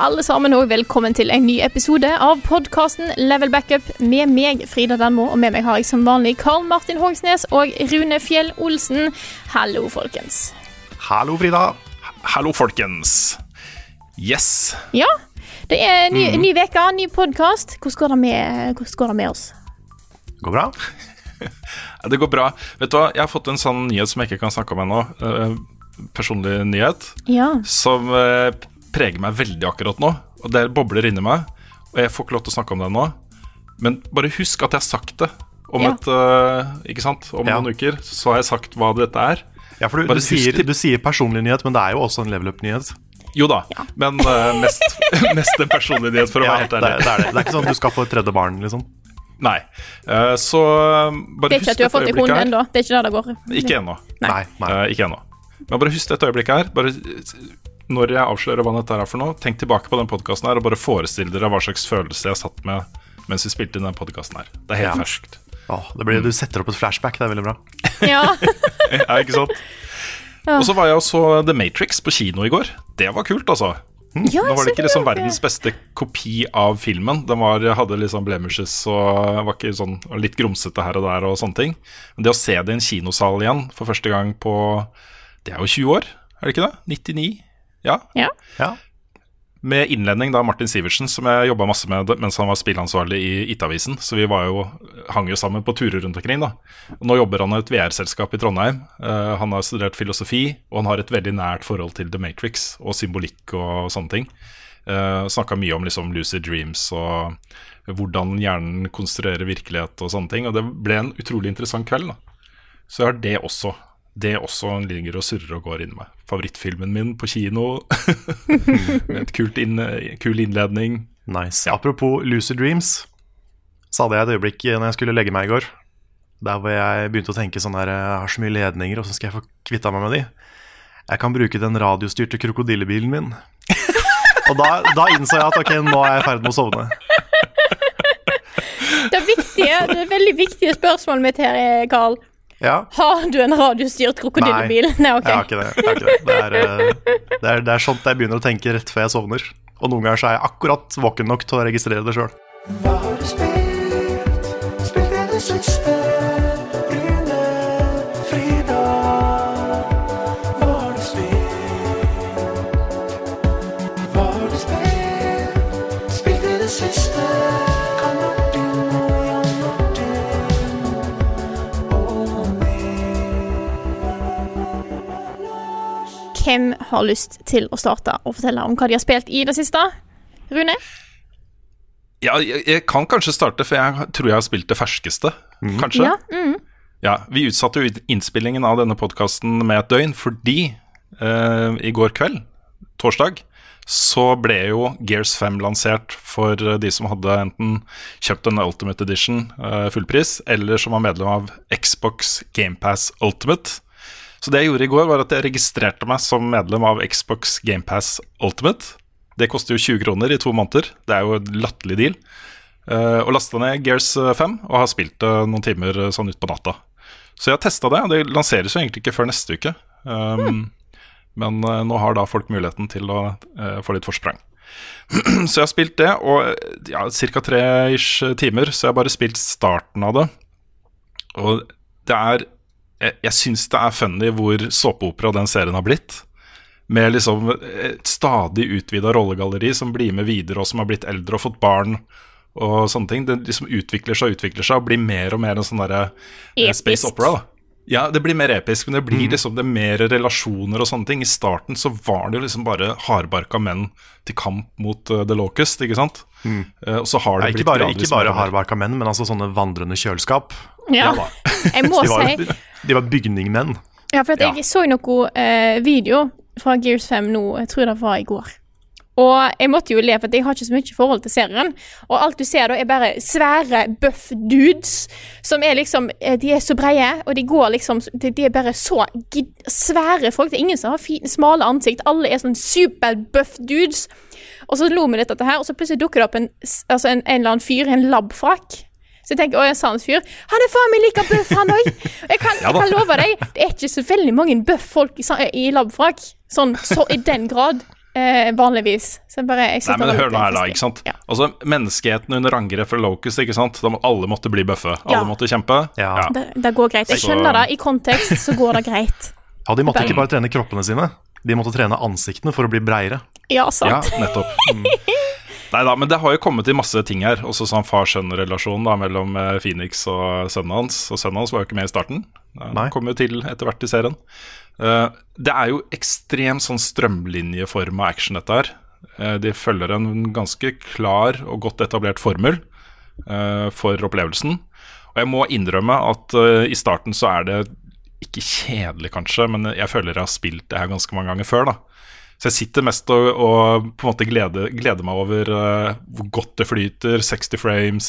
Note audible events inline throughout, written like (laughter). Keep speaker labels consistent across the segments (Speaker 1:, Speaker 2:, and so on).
Speaker 1: Alle sammen og velkommen til en ny episode av podkasten Level Backup med meg, Frida Danmo, og med meg har jeg som vanlig Karl Martin Hogsnes og Rune Fjell Olsen. Hallo, folkens.
Speaker 2: Hallo, Frida. Hallo, folkens. Yes.
Speaker 1: Ja, det er ny, ny veke, ny podkast. Hvordan, hvordan går det med oss?
Speaker 2: Går bra? (laughs) Det går bra. Vet du hva, jeg har fått en sånn nyhet som jeg ikke kan snakke om ennå. Eh, personlig nyhet
Speaker 1: Ja.
Speaker 2: som eh, preger meg veldig akkurat nå. Og det bobler inni meg, og jeg får ikke lov til å snakke om det nå. Men bare husk at jeg har sagt det. Om,
Speaker 1: Ja.
Speaker 2: et, uh, ikke sant? om
Speaker 3: Ja.
Speaker 2: noen uker så har jeg sagt hva dette er.
Speaker 3: Ja, for du, du, sier, du sier personlig nyhet, men det er jo også en level up-nyhet.
Speaker 2: Jo da, men uh, mest, (laughs) mest en personlig nyhet, for å
Speaker 3: Ja,
Speaker 2: være helt
Speaker 3: er,
Speaker 2: ærlig.
Speaker 3: det, er det. det er ikke sånn at du skal få et tredje barn, liksom.
Speaker 2: Nei. Uh, så bare
Speaker 1: Det er ikke at du har fått deg hund ennå. Det er ikke der det går.
Speaker 2: Ikke ennå.
Speaker 3: Nei. nei.
Speaker 2: Uh, ikke ennå. Men bare husk dette øyeblikket her. Bare, når jeg avslører hva dette er for noe, tenk tilbake på den podkasten her og bare forestill dere hva slags følelse jeg satt med mens vi spilte inn den podkasten her. Det er helt
Speaker 3: Ja.
Speaker 2: ferskt.
Speaker 3: Åh, det blir, du setter opp et flashback, det er veldig bra. (laughs)
Speaker 1: Ja. (laughs)
Speaker 2: Ja, ikke sant? Og så var jeg og så The Matrix på kino i går. Det var kult, altså.
Speaker 1: ja
Speaker 2: Nå var det ikke liksom verdens beste kopi av filmen. Den var, hadde liksom blemishes og var ikke sånn, litt grumsete her og der og sånne ting. Men det å se det i en kinosal igjen for første gang på Det er jo 20 år, er det ikke det? 99? Ja.
Speaker 1: Ja.
Speaker 3: Ja.
Speaker 2: Med innledning da Martin Sivertsen, som jeg jobba masse med mens han var spillansvarlig i IT-avisen. Så vi var jo, hang jo sammen på turer rundt omkring. da. Og Nå jobber han i et VR-selskap i Trondheim. Uh, han har studert filosofi, og han har et veldig nært forhold til The Matrix og symbolikk og sånne ting. Uh, Snakka mye om liksom lucid dreams og hvordan hjernen konstruerer virkelighet og sånne ting. Og det ble en utrolig interessant kveld. da. Så jeg har det også. Det også ligger og surrer og går inni meg. Favorittfilmen min på kino. (laughs) Med et kult inn, kul innledning.
Speaker 3: Nice. Apropos Lucid Dreams, så hadde jeg et øyeblikk når jeg skulle legge meg i går. Der hvor jeg begynte å tenke sånn her Jeg har så mye ledninger, åssen skal jeg få kvitta meg med de? Jeg kan bruke den radiostyrte krokodillebilen min. (laughs) Og da, da innså jeg at ok, nå er jeg i ferd med å sovne.
Speaker 1: Det, er viktige, det er veldig viktige spørsmålet mitt her, er, Carl.
Speaker 3: Ja,
Speaker 1: Har du en radiostyrt krokodillebil? Nei, ok.
Speaker 3: jeg har ikke det. Jeg har ikke det. Det, er, eh, det, er, det er sånt jeg begynner å tenke rett før jeg sovner. Og noen ganger så er jeg akkurat våken nok til å registrere det sjøl.
Speaker 1: Hva har lyst til å starte og fortelle om hva de har spilt i det siste? Rune?
Speaker 2: Ja, jeg, jeg kan kanskje starte, for jeg tror jeg har spilt det ferskeste. Kanskje?
Speaker 1: Ja. Mm.
Speaker 2: Ja, Vi utsatte jo innspillingen av denne podkasten med et døgn fordi uh, i går kveld, torsdag, så ble jo Gears 5 lansert for de som hadde enten kjøpt en Ultimate Edition eh, fullpris, eller som var medlem av Xbox GamePass Ultimate. Så det jeg gjorde i går, var at jeg registrerte meg som medlem av Xbox GamePass Ultimate. Det koster jo 20 kroner i to måneder. Det er jo en latterlig deal. Uh, og lasta ned Gears 5 og har spilt det noen timer eh, sånn utpå natta. Så jeg har testa det. Det lanseres jo egentlig ikke før neste uke. Um, Men uh, nå har da folk muligheten til å eh, få litt forsprang. (clears throat) så jeg har spilt det, og eh, ja, ca. tre-ish timer. Så jeg har bare spilt starten av det. Og det er Jeg, jeg syns det er funny hvor såpeopera den serien har blitt. Med liksom et stadig utvida rollegalleri som blir med videre, og som har blitt eldre og fått barn og sånne ting. Det liksom utvikler seg og utvikler seg og blir mer og mer en sånn derre eh, space opera. da Ja, det blir mer episk, men det blir liksom det er mer relasjoner og sånne ting. I starten så var det jo liksom bare hardbarka menn til kamp mot uh, The Locust, ikke sant? Eh, og så har det
Speaker 3: Nei, ikke
Speaker 2: blitt
Speaker 3: bare,
Speaker 2: gradvis
Speaker 3: ikke bare hardbarka menn, men altså sånne vandrende kjøleskap.
Speaker 1: Ja.
Speaker 3: da.
Speaker 1: Jeg må (laughs) si
Speaker 3: de var bygningmenn.
Speaker 1: Ja, for at
Speaker 3: Ja.
Speaker 1: jeg så noe eh, video fra Gears 5 nå, jeg tror det var i går. Og jeg måtte jo le, for jeg har ikke så mye forhold til serien. Og alt du ser da, er bare svære, buff dudes som er liksom eh, De er så breie, og de går liksom De, er bare så gid svære folk. Det er ingen som har fine, smale ansikt. Alle er sånn superbuff dudes. Og så lo vi litt av dette her, og så plutselig dukker det opp en, altså en, en eller annen fyr i en labfrakk. Så jeg tenker, å, en sånn fyr Han er faen meg like buff, han òg! Jeg, kan- jeg kan love deg, det er ikke så veldig mange buff folk i, sa- i labfrakk. Sånn så i den grad, eh, vanligvis. Så jeg bare jeg
Speaker 2: Nei, men hør nå her, da. ikke sant?
Speaker 1: Ja.
Speaker 2: Altså, Menneskeheten under angrep fra Locust, ikke sant? Da må, alle måtte bli bøffe. Alle
Speaker 1: Ja.
Speaker 2: måtte kjempe.
Speaker 3: Ja.
Speaker 1: Det, det går greit. Jeg skjønner det. I kontekst så går det greit.
Speaker 3: Ja, De måtte ikke bare trene kroppene sine, de måtte trene ansiktene for å bli breiere.
Speaker 1: Ja, sant.
Speaker 2: Ja, nettopp. Mm. (laughs) Nei da, men det har jo kommet i masse ting her. Også sånn far-sønn-relasjon mellom eh, Phoenix og sønnen hans. Og sønnen hans var jo ikke med i starten. Han
Speaker 3: Nei.
Speaker 2: kom jo til etter hvert i serien. Eh, det er jo ekstremt sånn strømlinjeforma action, dette her. Eh, de følger en ganske klar og godt etablert formel for opplevelsen. Og jeg må innrømme at i starten så er det ikke kjedelig, kanskje, men jeg føler jeg har spilt det her ganske mange ganger før. da så jeg sitter mest og, og på en måte gleder, gleder meg over uh, hvor godt det flyter, 60 frames,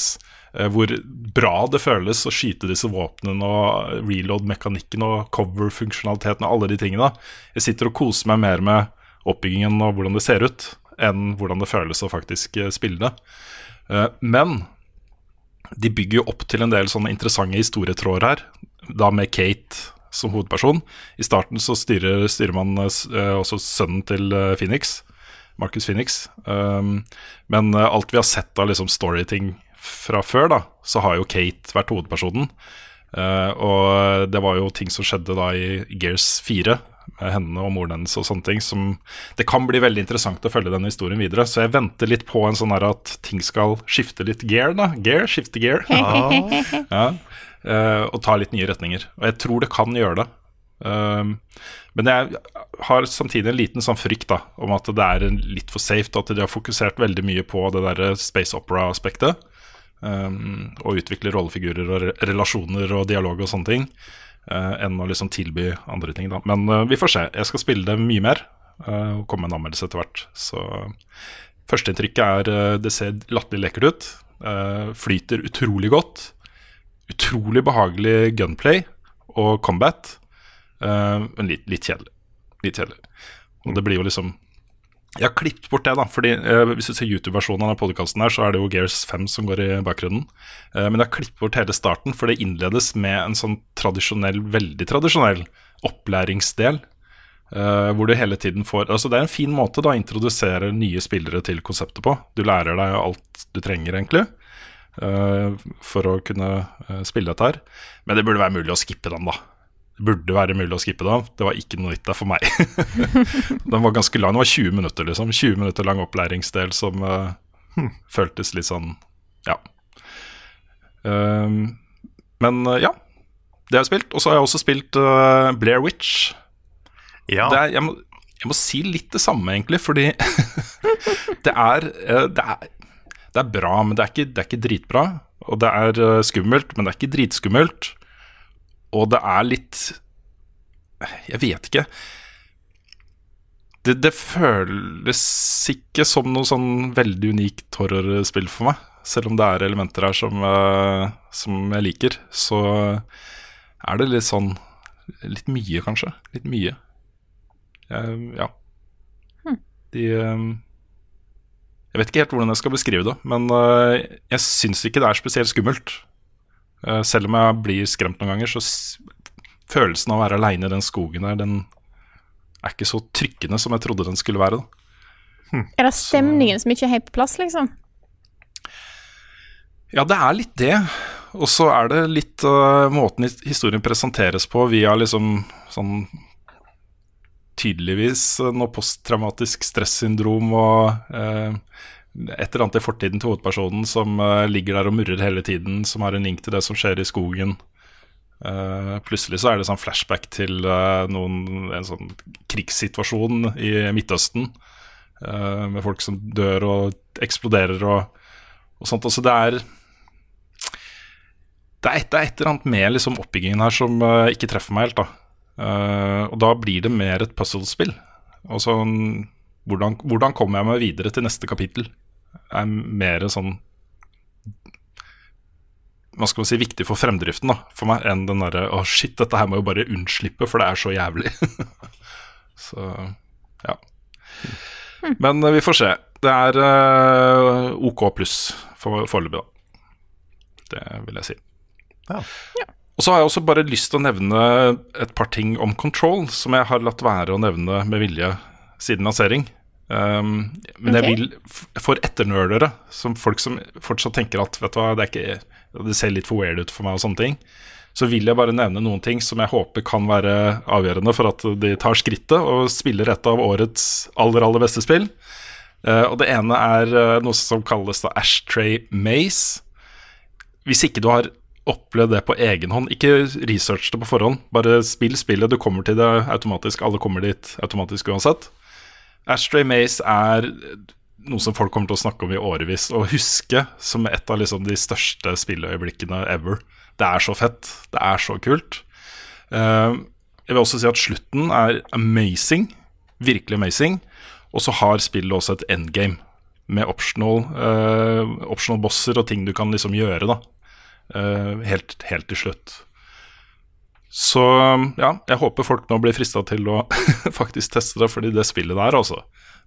Speaker 2: eh, hvor bra det føles å skyte disse våpnene og reload-mekanikken og cover-funksjonaliteten og alle de tingene. Jeg sitter og koser meg mer med oppbyggingen og hvordan det ser ut, enn hvordan det føles å faktisk eh, spille det. Men de bygger jo opp til en del sånne interessante historietråder her, da med Kate som hovedperson. I starten så styrer, styrer man eh, eh, også sønnen til eh, Phoenix, Marcus Phoenix. Um, men alt vi har sett av liksom storyting fra før, da, så har jo Kate vært hovedpersonen. Eh, og det var jo ting som skjedde da i Gears 4, med henne og moren hennes og sånne ting, som Det kan bli veldig interessant å følge denne historien videre. Så jeg venter litt på en sånn her at ting skal skifte litt gear, da. Gear, skifte gear. (laughs) Ja, eh, og ta litt nye retninger. Og jeg tror det kan gjøre det. Um, men jeg har samtidig en liten sånn frykt da om at det er litt for safe, at de har fokusert veldig mye på det der space opera-aspektet. Um, og utvikle rollefigurer og re relasjoner og dialog og sånne ting. Uh, enn å liksom tilby andre ting, da. Men uh, vi får se. Jeg skal spille det mye mer uh, og komme med en anmeldelse etter hvert. Så førsteinntrykket er uh, det ser latterlig lekkert ut. eh, flyter utrolig godt utrolig behagelig gunplay og combat, uh, men litt, litt kjedelig. Litt kjedelig. Og det blir jo liksom Jeg har klippet bort det, da. Fordi uh, Hvis du ser YouTube-versjonen av podkasten, så er det jo Gears 5 som går i bakgrunnen. Uh, men jeg har klippet bort hele starten, for det innledes med en sånn tradisjonell, veldig tradisjonell opplæringsdel. Uh, hvor du hele tiden får Altså Det er en fin måte da å introdusere nye spillere til konseptet på. Du lærer deg alt du trenger, egentlig for å kunne eh, spille dette her. Men det burde være mulig å skippe den, da. Det burde være mulig å skippe den. Det var ikke noe nytt der for meg. (laughs) den var ganske lang. Den var 20 minutter, liksom. 20 minutter lang opplæringsdel som uh, føltes litt sånn Ja. Uh, men uh, ja. Det har jeg spilt. Og så har jeg også spilt Blair Witch.
Speaker 3: Ja,
Speaker 2: er, jeg, må, jeg må si litt det samme, egentlig, fordi (laughs) det er, eh, det er Det er bra, men det er ikke, det er ikke dritbra. Og det er eh, skummelt, men det er ikke dritskummelt. Og det er litt Jeg vet ikke. Det, det føles ikke som noe sånn veldig unikt horrorspill for meg. Selv om det er elementer her som, eh, som jeg liker, så er det litt sånn Litt mye, kanskje. Litt mye. Eh, ja. De eh, Jeg vet ikke helt hvordan jeg skal beskrive det, men eh, jeg syns ikke det er spesielt skummelt. Eh, selv om jeg blir skremt noen ganger, så s følelsen av å være aleine i den skogen der, den er ikke så trykkende som jeg trodde den skulle være. Da.
Speaker 1: Er det stemningen som ikke er helt på plass, liksom?
Speaker 2: Ja, det er litt det. Og så er det litt uh, måten historien presenteres på via liksom sånn tydeligvis øh, noe posttraumatisk stressyndrom og eh, et eller annet i fortiden til hovedpersonen som eh, ligger der og murrer hele tiden, som har en link til det som skjer i skogen. Eh, plutselig så er det sånn flashback til eh, noen, en sånn krigssituasjon i Midtøsten. eh, med folk som dør og eksploderer og, og sånt. Altså det er det er, et, det er et eller annet med liksom oppbyggingen her som eh, ikke treffer meg helt. da Eh, Og da blir det mer et puzzlespill. Og sånn, hvordan, hvordan kommer jeg meg videre til neste kapittel? er mer sånn hva skal man si, viktig for fremdriften da, for meg enn den derre Å, shit, dette her må jo bare unnslippe, for det er så jævlig. (laughs) så ja. Men eh, vi får se. Det er uh, OK pluss for foreløpig, da. Det vil jeg si.
Speaker 3: Ja.
Speaker 2: Og så har jeg også bare lyst til å nevne et par ting om Control, som jeg har latt være å nevne med vilje siden lansering. Um, men jeg vil, for etternølere, som folk som fortsatt tenker at vet du hva, det, ikke, det ser litt for weird ut for meg, og sånne ting, så vil jeg bare nevne noen ting som jeg håper kan være avgjørende for at de tar skrittet og spiller et av årets aller, aller beste spill. Uh, og det ene er uh, noe som kalles da Ashtray Maze. Hvis ikke du har opplevd det på egen hånd, ikke research det på forhånd. Bare spill spillet, du kommer til det automatisk. Alle kommer dit automatisk uansett. Ashtray Maze er noe som folk kommer til å snakke om i årevis, og huske som et av liksom de største spilløyeblikkene ever. Det er så fett. Det er så kult. Eh, jeg vil også si at slutten er amazing. Virkelig amazing. Og så har spillet også et endgame med optional, uh, optional bosser og ting du kan liksom gjøre, da. Eh, helt, helt til slutt. Så ja, jeg håper folk nå blir frista til å (laughs) faktisk teste det, fordi det spillet der, altså.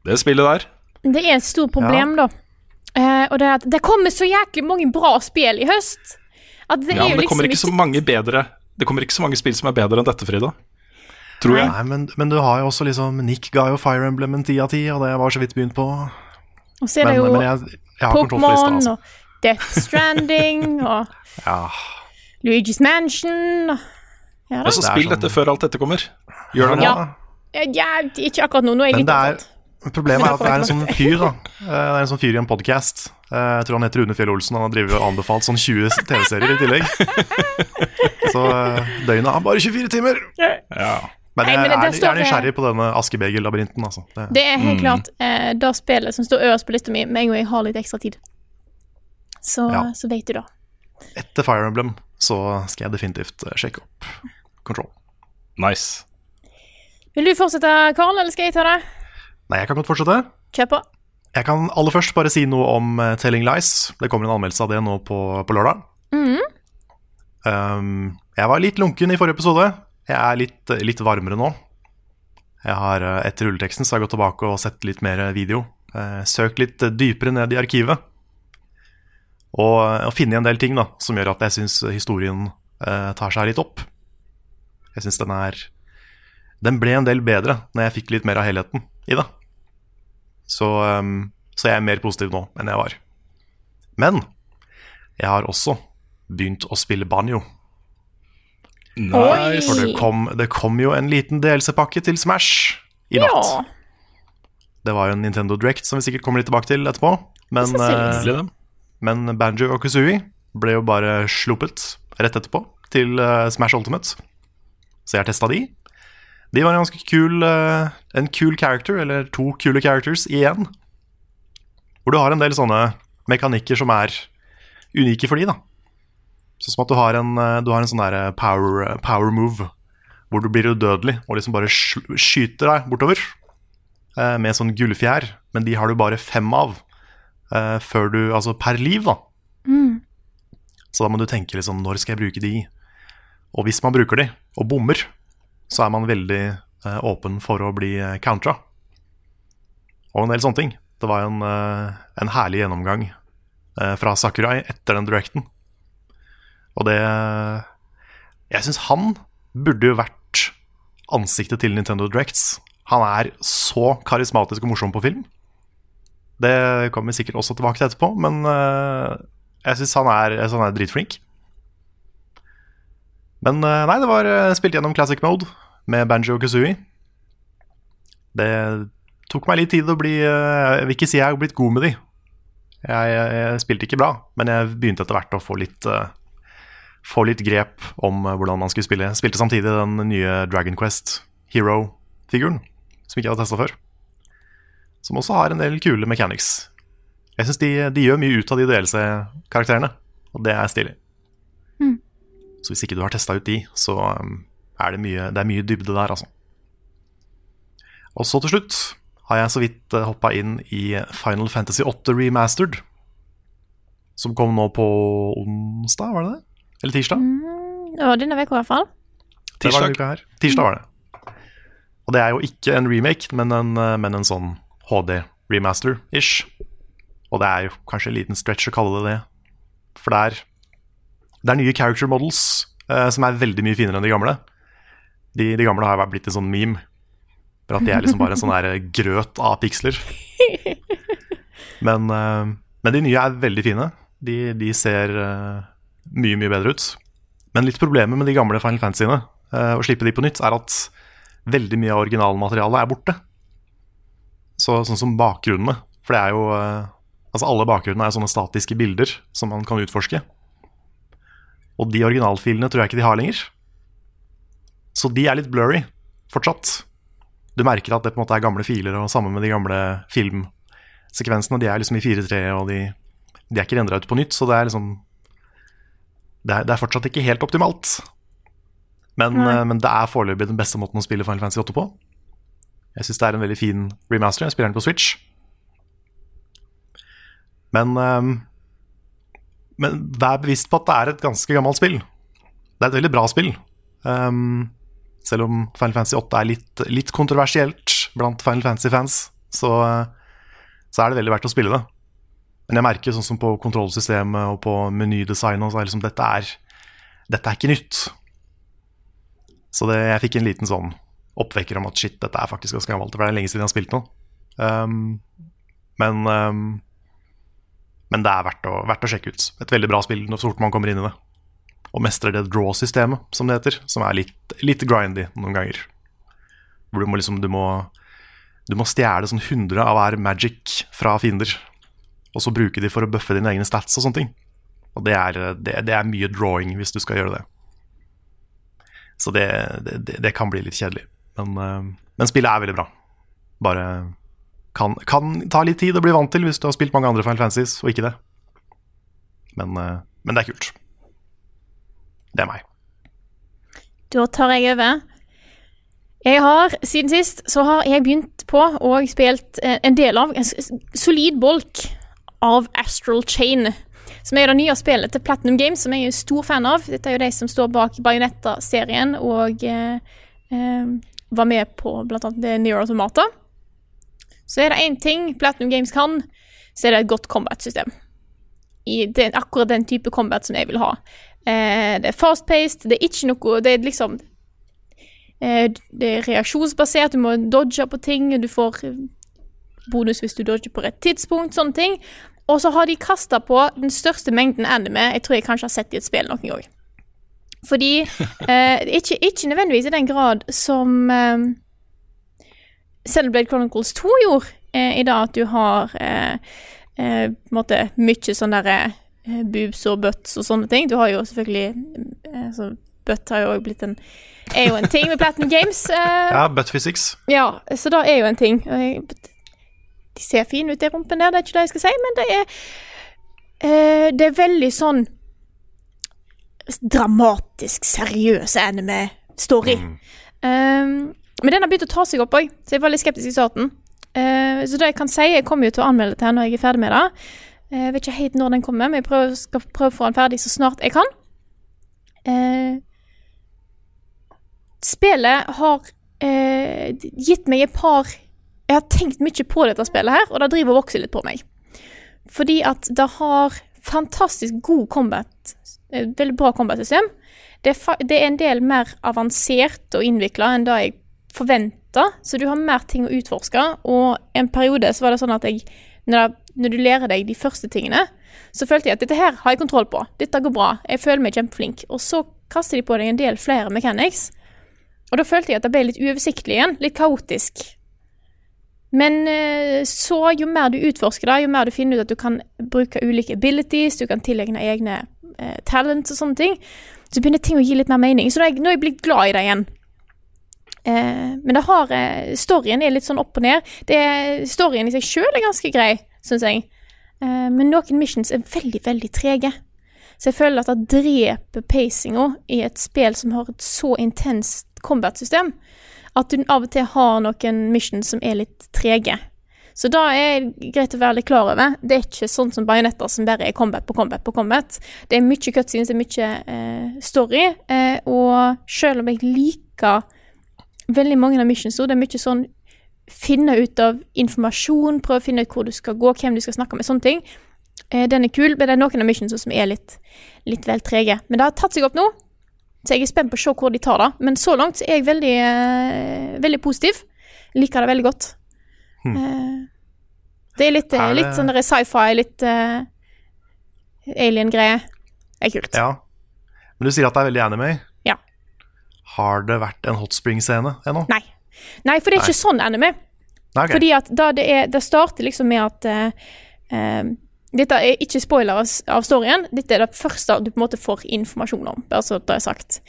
Speaker 2: Det spillet der.
Speaker 1: Det er et stort problem, da. Uh, og det er at det kommer så jæklig mange bra spill i høst. At det
Speaker 2: Ja,
Speaker 1: er jo
Speaker 2: men det
Speaker 1: liksom
Speaker 2: kommer ikke så mange bedre Det kommer ikke så mange spill som er bedre enn dette, Frida. Tror jeg.
Speaker 3: Nei, men, men du har jo også liksom Nick ga jo Fire Emblem en ti av ti, og det var så vidt begynt på.
Speaker 1: Og så er det
Speaker 3: Men,
Speaker 1: jo
Speaker 3: men jeg, jeg på lista,
Speaker 1: Pokémon
Speaker 3: altså.
Speaker 1: og Death Stranding og (laughs)
Speaker 3: Ja,
Speaker 1: Luigi's Mansion og Ja da.
Speaker 3: Så er
Speaker 2: spill
Speaker 3: sånn-
Speaker 2: dette før alt dette kommer. Gjør det nå.
Speaker 1: Ja. Ja, ikke akkurat nå. Nå er jeg
Speaker 3: Men
Speaker 1: litt
Speaker 3: er, problemet er at det er en (laughs) sånn fyr da Eh, Det er en sånn fyr i en podcast Jeg tror han heter Rune Fjell Olsen Han har drivet og anbefalt sånn 20 tv-serier i tillegg (laughs) Så eh, døgnet er bare 24 timer
Speaker 2: Ja.
Speaker 3: Men
Speaker 1: Nei,
Speaker 3: jeg
Speaker 1: men det-
Speaker 3: er, jeg er nysgjerrig på denne askebegerlabyrinten. altså. det,
Speaker 1: Det er helt klart eh, det spillet som står øverst på lista mi med en gang jeg har litt ekstra tid. Så,
Speaker 3: Ja.
Speaker 1: så vet du da.
Speaker 3: Etter Fire Emblem så skal jeg definitivt eh, sjekke opp Control
Speaker 2: Nice.
Speaker 1: Vil du fortsette, Karl, eller skal jeg ta det?
Speaker 3: Nei, jeg kan godt fortsette
Speaker 1: Kjør på.
Speaker 3: Jeg kan aller først bare si noe om eh, Telling Lies. Det kommer en anmeldelse av det nå på, på lørdag. Um, jeg var litt lunken i forrige episode. Jeg er litt, litt varmere nå. Jeg har eh, Etter rulleteksten så har jeg gått tilbake og sett litt mer video. Eh, søkt litt dypere ned i arkivet. Og, og finne en del ting da, som gjør at jeg syns historien eh, tar seg litt opp. Jeg syns den er Den ble en del bedre når jeg fikk litt mer av helheten i det. Så, um, så jeg er mer positiv nå enn jeg var. Men jeg har også begynt å spille banjo.
Speaker 2: Nice.
Speaker 3: For det kom, det kom jo en liten DLC-pakke til Smash i natt.
Speaker 1: Ja.
Speaker 3: Det var jo en Nintendo Direct som vi sikkert kommer litt tilbake til etterpå. Men, Men Banjo og Kazooie ble jo bare sluppet rett etterpå til eh, Smash Ultimate. Så jeg har testa de. De var en ganske kul eh, En kul character, eller to kule characters i én. Hvor du har en del sånne mekanikker som er unike for de, da. Sånn som at du har en, eh, du har en sånn der power, power move hvor du blir udødelig og liksom bare skyter deg bortover med sånn gullfjær. Men de har du bare fem av eh, før du Altså per liv, da. Så da må du tenke liksom Når skal jeg bruke de? Og hvis man bruker de, og bommer, så er man veldig uh, åpen for å bli eh, countra. Og en del sånne ting. Det var en, en herlig gjennomgang fra Sakurai etter den directen. Og det Jeg syns han burde jo vært ansiktet til Nintendo Directs. Han er så karismatisk og morsom på film. Det kommer vi sikkert også tilbake til etterpå, men eh, jeg syns han, han er dritflink. Men eh, nei, det var uh, spilt gjennom classic mode med Banjo og Kazooie. Det tok meg litt tid å bli eh, Jeg vil ikke si jeg har blitt god med de. Jeg, jeg, jeg spilte ikke bra, men jeg begynte etter hvert å få litt, eh, få litt grep om eh, hvordan man skulle spille. Spilte samtidig den nye Dragon Quest Hero-figuren, som ikke jeg hadde testa før. Som også har en del kule mechanics. Jeg syns de, de, gjør mye ut av de DLC-karakterene, og det er stilig.
Speaker 1: Mm.
Speaker 3: Så hvis ikke du har testa ut de, så um, er det mye, det er mye dybde der, altså. Og så til slutt har jeg så vidt uh, hoppa inn i Final Fantasy 8 Remastered. Som kom nå på onsdag, var det det? Eller tirsdag?
Speaker 1: Mm, det var denne uka i hvert fall.
Speaker 3: Tirsdag. Det var tirsdag var det. Og det er jo ikke en remake, men en, uh, men en sånn HD-remaster-ish. Og det er jo kanskje en liten stretch å kalle det det. For det er, det er nye character models uh, som er veldig mye finere enn de gamle. De, de gamle har blitt en sånn meme. For at de er liksom bare en sånn der grøt av piksler. Men, uh, men, de nye er veldig fine. De, de ser uh, mye, mye bedre ut. Men litt problemet med de gamle Final Fantasyene, å slippe de på nytt, er at veldig mye av originalmaterialet er borte. Så, sånn som bakgrunnene. For det er jo Altså Alle bakgrunnene er sånne statiske bilder som man kan utforske. Og de originalfilene tror jeg ikke de har lenger. Så de er litt blurry fortsatt. Du merker at det på en måte er gamle filer, og sammen med de gamle filmsekvensene. De er liksom i 4-3, og de, de, er ikke rendra ut på nytt, så det er liksom Det er, det er fortsatt ikke helt optimalt. Men, men det er foreløpig den beste måten å spille Final Fantasy 8 på. Jeg syns det er en veldig fin remaster. Jeg spiller den på Switch. Men, um, men vær bevisst på at det er et ganske gammelt spill. Det er et veldig bra spill. Um, selv om Final Fantasy 8 er litt, litt kontroversielt blant Final Fantasy-fans, så, så, er det veldig verdt å spille det. Men jeg merker sånn som på kontrollsystemet og på menydesignet, er liksom, dette, er, dette er ikke nytt. Så det, jeg fikk en liten sånn oppvekker om at shit, dette er faktisk ganske gammelt. For det er lenge siden jeg har spilt noe. Um, men um, men det er verdt å, verdt å, sjekke ut. Et veldig bra spill når fort man kommer inn i det. Og mestrer det draw-systemet, som det heter, som er litt, litt grindy noen ganger. Hvor du må liksom Du må, du må stjele sånn 100 av hver magic fra fiender. Og så bruke de for å bøffe dine egne stats og sånne ting. Og det er, det, det er mye drawing hvis du skal gjøre det. Så det, det, kan bli litt kjedelig. Men, uh, men spillet er veldig bra. Bare kan, kan, ta litt tid å bli vant til hvis du har spilt mange andre Final Fantasies og ikke det. Men, uh, men, det er kult. Det er meg.
Speaker 1: Da tar jeg over. Jeg har, Siden sist så har jeg begynt på og spilt eh, en del av en solid bolk av Astral Chain. Som er det nye spillet til Platinum Games, som jeg er stor fan av. Dette er jo de som står bak Bajonetta-serien og eh, eh, var med på blant annet Near Automata. Så er det én ting Platinum Games kan, så er det et godt combat-system. I den, akkurat den type combat som jeg vil ha. Eh, det er fast-paced, det er ikke noe Det er liksom eh, Det er reaksjonsbasert, du må dodge på ting, du får bonus hvis du dodger på rett tidspunkt, sånne ting. Og så har de kasta på den største mengden anime jeg tror jeg kanskje har sett i et spill noen gang. Fordi (laughs) eh, ikke, ikke, nødvendigvis i den grad som eh, Celebrate Chronicles 2 gjorde eh, i dag, at du har eh, eh, måte, mye sånn derre eh, boobs og butts og sånne ting. Du har jo selvfølgelig eh, så Butt har jo òg blitt en Er jo en ting med Platinum Games. Eh,
Speaker 3: ja, butt physics.
Speaker 1: Ja, så det er jo en ting. De ser fine ut, de rumpene der, det er ikke det jeg skal si, men det er Det er veldig sånn dramatisk, seriøs anime-story. Mm. Um, men den har begynt å ta seg opp òg, så jeg var litt skeptisk i starten. Uh, så det jeg kan si, jeg kommer jo til å anmelde til når jeg er ferdig med det. Uh, jeg vet ikke helt når den kommer, men jeg prøver, skal prøve å få den ferdig så snart jeg kan. Uh, spillet har gitt meg et par Jeg har tenkt mye på dette spillet her, og det driver og vokser litt på meg. Fordi at det har fantastisk god combat, veldig bra combat-system. Det, det, er en del mer avansert og innvikla enn det jeg forventa, så du har mer ting å utforske. Og en periode så var det sånn at jeg når, når, du lærer deg de første tingene, så følte jeg at dette her har jeg kontroll på. Dette går bra. Jeg føler meg kjempeflink. Og så kaster de på deg en del flere mechanics. Og da følte jeg at det ble litt uoversiktlig igjen. Litt kaotisk. Men eh, så, jo mer du utforsker det, jo mer du finner ut at du kan bruke ulike abilities, du kan tilegne egne eh, talent og sånne ting, så begynner ting å gi litt mer mening. Så nå er jeg, nå er jeg blitt glad i det igjen. Eh, men det har eh, storyen er litt sånn opp og ned. Det, storyen i seg sjøl er ganske grei, syns jeg. Eh, men noen missions er veldig, veldig trege. Så jeg føler at det dreper pacinga i et spill som har et så intenst combat-system, at du av og til har noen missions som er litt trege. Så da er det greit å være litt klar over. Det er ikke sånn som bajonetter som bare er combat på combat på combat. Det er mye cutscenes, det er mye eh, story, eh, og selv om jeg liker veldig mange av missions, det er mye sånn finne ut av informasjon, prøve å finne ut hvor du skal gå, hvem du skal snakke med, sånne ting. Eh, den er kul, men det er noen av missions som er litt, litt vel trege. Men det har tatt seg opp nå, så jeg er spent på å se hvor de tar det. Men så langt er jeg veldig, eh, veldig positiv. Liker det veldig godt. Eh, det er litt, eh,
Speaker 3: Er det-
Speaker 1: litt sånn sci-fi, litt uh, alien-greie. Det er kult.
Speaker 3: Ja. Men du sier at det er veldig anime.
Speaker 1: Ja.
Speaker 3: Har det vært en hot spring-scene ennå?
Speaker 1: Nei. Nei, for det er
Speaker 3: Nei.
Speaker 1: ikke sånn anime.
Speaker 3: Nei, ok.
Speaker 1: Fordi at da det, er, det starter liksom med at uh, uh, Dette er ikke spoiler av, av storyen. Dette er det første du på en måte får informasjon om. Bare så det er sagt.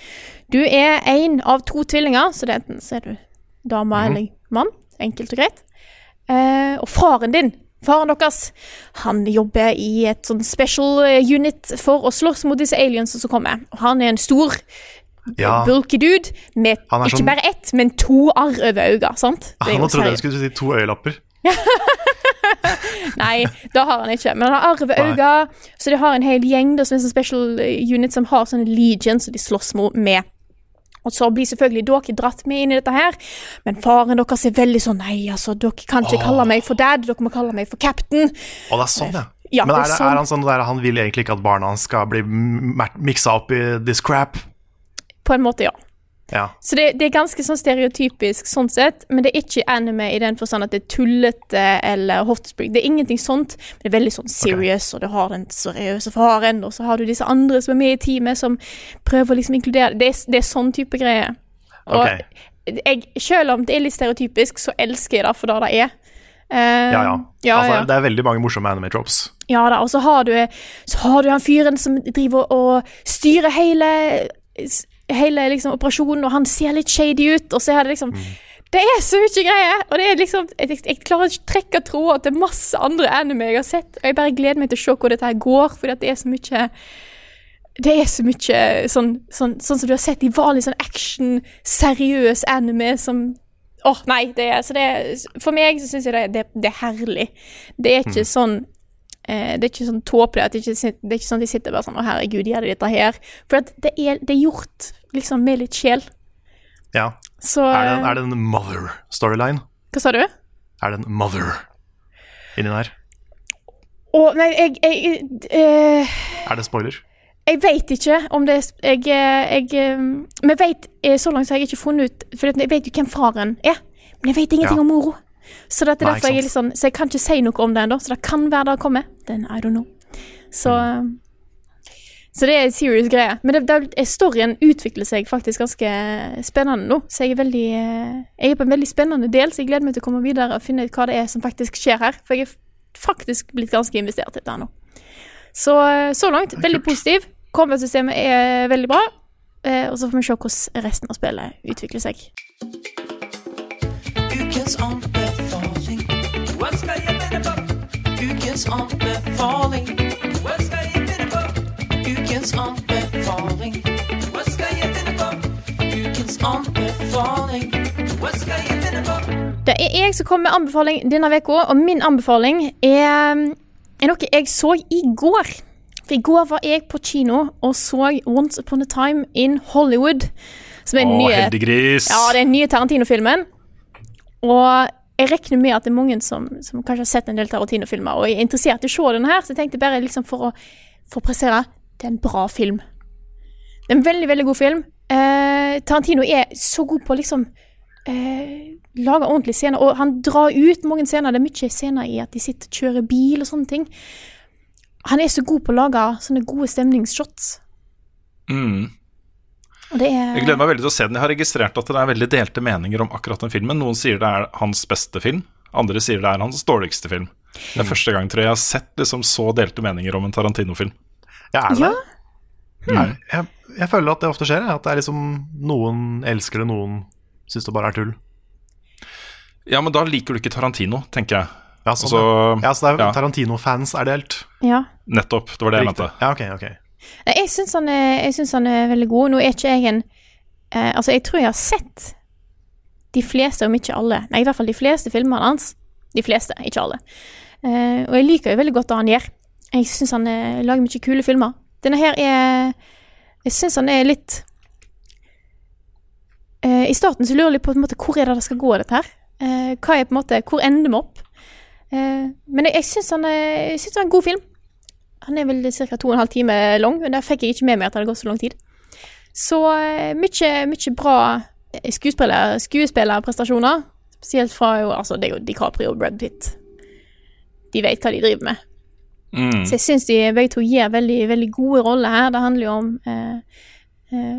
Speaker 1: Du er én av to tvillinger, så det er enten så er du dame eller mann. Enkelt og greit. Eh, og faren din, faren deres, han jobber i et sånn special eh, unit for å slåss mot disse aliensene som kommer. Og han er en stor
Speaker 3: Ja.
Speaker 1: bulky dude med
Speaker 3: er
Speaker 1: ikke
Speaker 3: sånn-
Speaker 1: bare ett, men to arr over øynene. Sant? Det er
Speaker 3: Ah, Nå trodde jeg skulle si to øyelapper. (laughs)
Speaker 1: Nei, det har han ikke. Men han har arr over øynene, så de har en hel gjeng da, som er sånn special unit som har sånne legions som de slåss mot med. Og så blir selvfølgelig dere dratt med inn i dette her, men faren deres er veldig sånn Nei, altså, dere kan ikke kalle meg for dad, dere må kalle meg for captain.
Speaker 3: Å, det er sånn, ja.
Speaker 1: Ja,
Speaker 3: Men er,
Speaker 1: er
Speaker 3: det,
Speaker 1: sånn.
Speaker 3: er han sånn der han vil egentlig ikke at barna hans skal bli miksa opp i this crap?
Speaker 1: På en måte, ja.
Speaker 3: Ja.
Speaker 1: Så det, det er ganske sånn stereotypisk sånn sett, men det er ikke anime i den forstand at det er tullete eller hotspring. Det er ingenting sånt, men det er veldig sånn serious, og du har den seriøse faren, og så har du disse andre som er med i teamet, som prøver å liksom inkludere Det er, det er sånn type greier. Og
Speaker 3: okay.
Speaker 1: jeg, selv om det er litt stereotypisk, så elsker jeg det for det det er. Uh,
Speaker 3: Ja, ja.
Speaker 1: ja,
Speaker 3: altså,
Speaker 1: ja.
Speaker 3: Det er veldig mange morsomme anime tropes.
Speaker 1: Ja da, og så har du, så har du han fyren som driver og styrer hele, hele liksom, operasjonen, og han ser litt shady ut, og så er det liksom Det er så mye greier! Og det er liksom Jeg, jeg klarer ikke å trekke tråder til masse andre anime jeg har sett, og jeg bare gleder meg til å se hvor dette her går, for det er så mye det er så mye sånn, sånn, sånn som du har sett i vanlig sånn action, seriøs anime som Åh, nei. Det er, så det for meg så syns jeg det, det, det er herlig. Det er ikke sånn eh, Det er ikke sånn tåpelig at det ikke, det er ikke sånn de sitter bare sånn Å, herregud, gjør de dette her? For det, er, det er gjort liksom med litt sjel.
Speaker 3: Ja.
Speaker 1: Så
Speaker 3: Er det, er det en mother-storyline?
Speaker 1: Hva sa du?
Speaker 3: Er det en mother inni der?
Speaker 1: Å, nei, jeg, jeg eh,
Speaker 3: Er det spoiler?
Speaker 1: Jeg vet ikke om det er Jeg, eh, jeg eh, Men jeg vet, eh, så langt så har jeg ikke funnet ut For jeg vet jo hvem faren er, men jeg vet ingenting
Speaker 3: Ja.
Speaker 1: om mora. Så det er
Speaker 3: Nei,
Speaker 1: jeg er litt sånn Så jeg kan ikke si noe om det ennå. Så det kan være det kommer. Den I don't know. Så
Speaker 3: Mm.
Speaker 1: Så det er en serious greie. Men det, det, storyen utvikler seg faktisk ganske spennende nå. Så jeg er veldig eh, Jeg er på en veldig spennende del, så jeg gleder meg til å komme videre og finne ut hva det er som faktisk skjer her. For jeg er faktisk blitt ganske investert i dette nå. Så, eh, så langt veldig positiv. Combat-systemet er veldig bra. Eh, og så får vi se hvordan resten av spillet utvikler seg.
Speaker 4: Ukens anbefaling. Ukens anbefaling. Hva skal jeg finne på? Ukens anbefaling. Hva skal jeg finne på? Ukens anbefaling. Hva skal jeg finne på?
Speaker 1: Det er jeg som kommer med anbefaling denne uka, og min anbefaling er, er noe jeg så i går. For i går var jeg på kino og så Once Upon a Time in Hollywood. Som er den
Speaker 2: Å,
Speaker 1: nye,
Speaker 2: heldiggris!
Speaker 1: ja, det er den nye Tarantino-filmen. Og jeg regner med at det er mange som, som kanskje har sett en del Tarantino-filmer og er interessert i å se denne her, så jeg tenkte bare liksom for å, for pressere det er en bra film. Det er en veldig, veldig god film. Eh, Tarantino er så god på å liksom eh, lage ordentlige scener, og han drar ut mange scener. Det er mye scener i at de sitter og kjører bil og sånne ting. Han er så god på å lage sånne gode stemningsshots.
Speaker 2: Mm.
Speaker 1: Er
Speaker 2: Jeg gleder meg veldig til å se den. Jeg har registrert at det er veldig delte meninger om akkurat den filmen. Noen sier det er hans beste film, andre sier det er hans dårligste film. Det er første gang tror jeg jeg har sett liksom så delte meninger om en Tarantino-film.
Speaker 3: Ja, er det
Speaker 1: Ja.
Speaker 3: Hmm. Jeg, jeg, jeg føler at det ofte skjer. At det er liksom noen elsker det, noen syns det bare er tull.
Speaker 2: Ja, men da liker du ikke Tarantino, tenker jeg.
Speaker 3: Ja, sånn,
Speaker 2: Altså,
Speaker 3: ja, så det er
Speaker 2: ja.
Speaker 3: Tarantino-fans er delt.
Speaker 1: Ja.
Speaker 2: Nettopp. Det var det jeg mente.
Speaker 3: Ja, ok, ok.
Speaker 1: Jeg syns han, han er veldig god. Nå er ikke jeg en eh, Altså, jeg tror jeg har sett de fleste, om ikke alle Nei, i hvert fall de fleste filmene hans. De fleste, ikke alle. Eh, og jeg liker jo veldig godt det han gjør. Jeg syns han eh, lager mye kule filmer. Denne her er Jeg syns han er litt eh, I starten så lurer jeg på, på en måte, hvor er det det skal gå, dette her. Eh, hva er på en måte Hvor ender vi opp? Eh, men jeg, jeg syns han det er en god film. Han er vel ca. to og en halv time lang, men der fikk jeg ikke med meg at det hadde gått så lang tid. Så eh, mye, mye bra eh, skuespiller, skuespillerprestasjoner. Spesielt fra jo, altså det er jo DiCaprio og Brad Pitt. De vet hva de driver med.
Speaker 2: Mm.
Speaker 1: Så jeg syns de begge to gir veldig, veldig gode roller her. Det handler jo om eh, eh,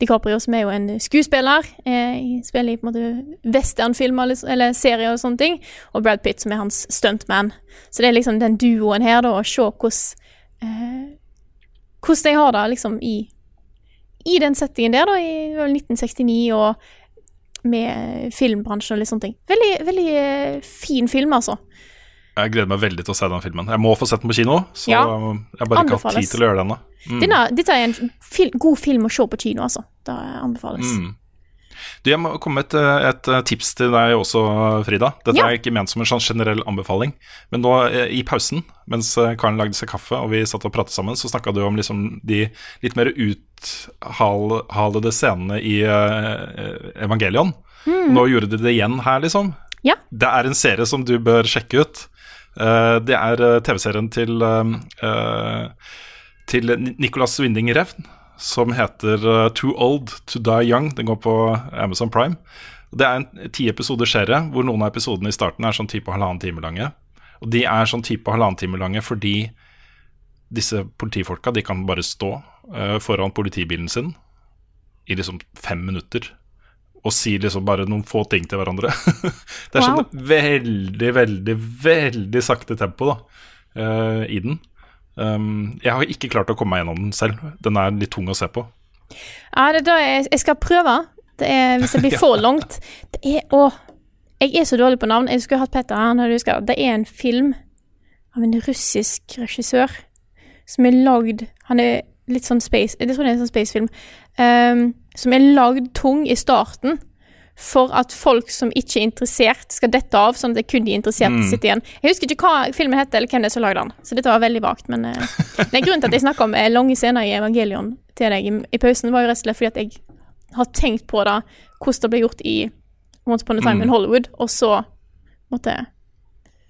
Speaker 1: DiCaprio, som er jo en skuespiller. Eh, spiller i på en måte westernfilmer eller, eller serier og sånne ting. Og Brad Pitt, som er hans stuntman. Så det er liksom den duoen her, da, å se hvordan eh, Hvordan de har det liksom i i den settingen der, da, i det var vel 1969, og med filmbransjen og litt sånne ting. Veldig, veldig eh, fin film, altså.
Speaker 2: Jeg gleder meg veldig til å se den filmen. Jeg må få sett den på kino, så
Speaker 1: Ja.
Speaker 2: jeg har bare ikke hatt tid til å gjøre det ennå. Mm.
Speaker 1: Denne, dette er en fil god film å se på kino, altså. Det anbefales.
Speaker 2: Mm. Du, jeg må komme med et, eh, et eh, tips til deg også, Frida. Dette
Speaker 1: Ja.
Speaker 2: er ikke ment som en sånn generell anbefaling. Men nå eh, i pausen, mens Karen lagde seg kaffe og vi satt og pratet sammen, så snakka du om liksom de litt mer uthalede scenene i uh, Evangelion. Nå gjorde du det igjen her, liksom.
Speaker 1: Ja.
Speaker 2: Det er en serie som du bør sjekke ut. Uh, det er TV-serien til uh, Til Nicolas Winding Refn, som heter eh, Too Old To Die Young. Den går på Amazon Prime. Det er en ti episoder serie hvor noen av episodene i starten er sånn type halvannen time lange. Og de er sånn type halvannen time lange fordi disse politifolka de kan bare stå uh, foran politibilen sin i liksom fem minutter og si liksom bare noen få ting til hverandre. (laughs) det er
Speaker 1: Wow.
Speaker 2: sånn veldig, veldig, veldig sakte tempo da, uh, i den. Um, jeg har ikke klart å komme meg gjennom den selv. Den er litt tung å se på.
Speaker 1: Ja, det er da jeg, jeg skal prøve. Det er, hvis det blir (laughs) for langt. Det er Å, jeg er så dårlig på navn. Jeg skulle hatt Petter her. når du skal. Det er en film av en russisk regissør som er lagd Han er litt sånn space Jeg tror det er en sånn spacefilm. Um, som er lagd tung i starten. For at folk som ikke er interessert, skal dette av, sånn at det kun de interesserte sitter igjen. Jeg husker ikke hva filmen heter, eller hvem det er som lagde den. Så dette var veldig vagt. Men uh, (laughs) det er grunnen til at jeg snakka om eh, lange scener i Evangelion til deg i, i pausen, var jo rett og slett fordi at jeg har tenkt på det, hvordan det ble gjort i Once Upon a Time in Hollywood, og så måtte jeg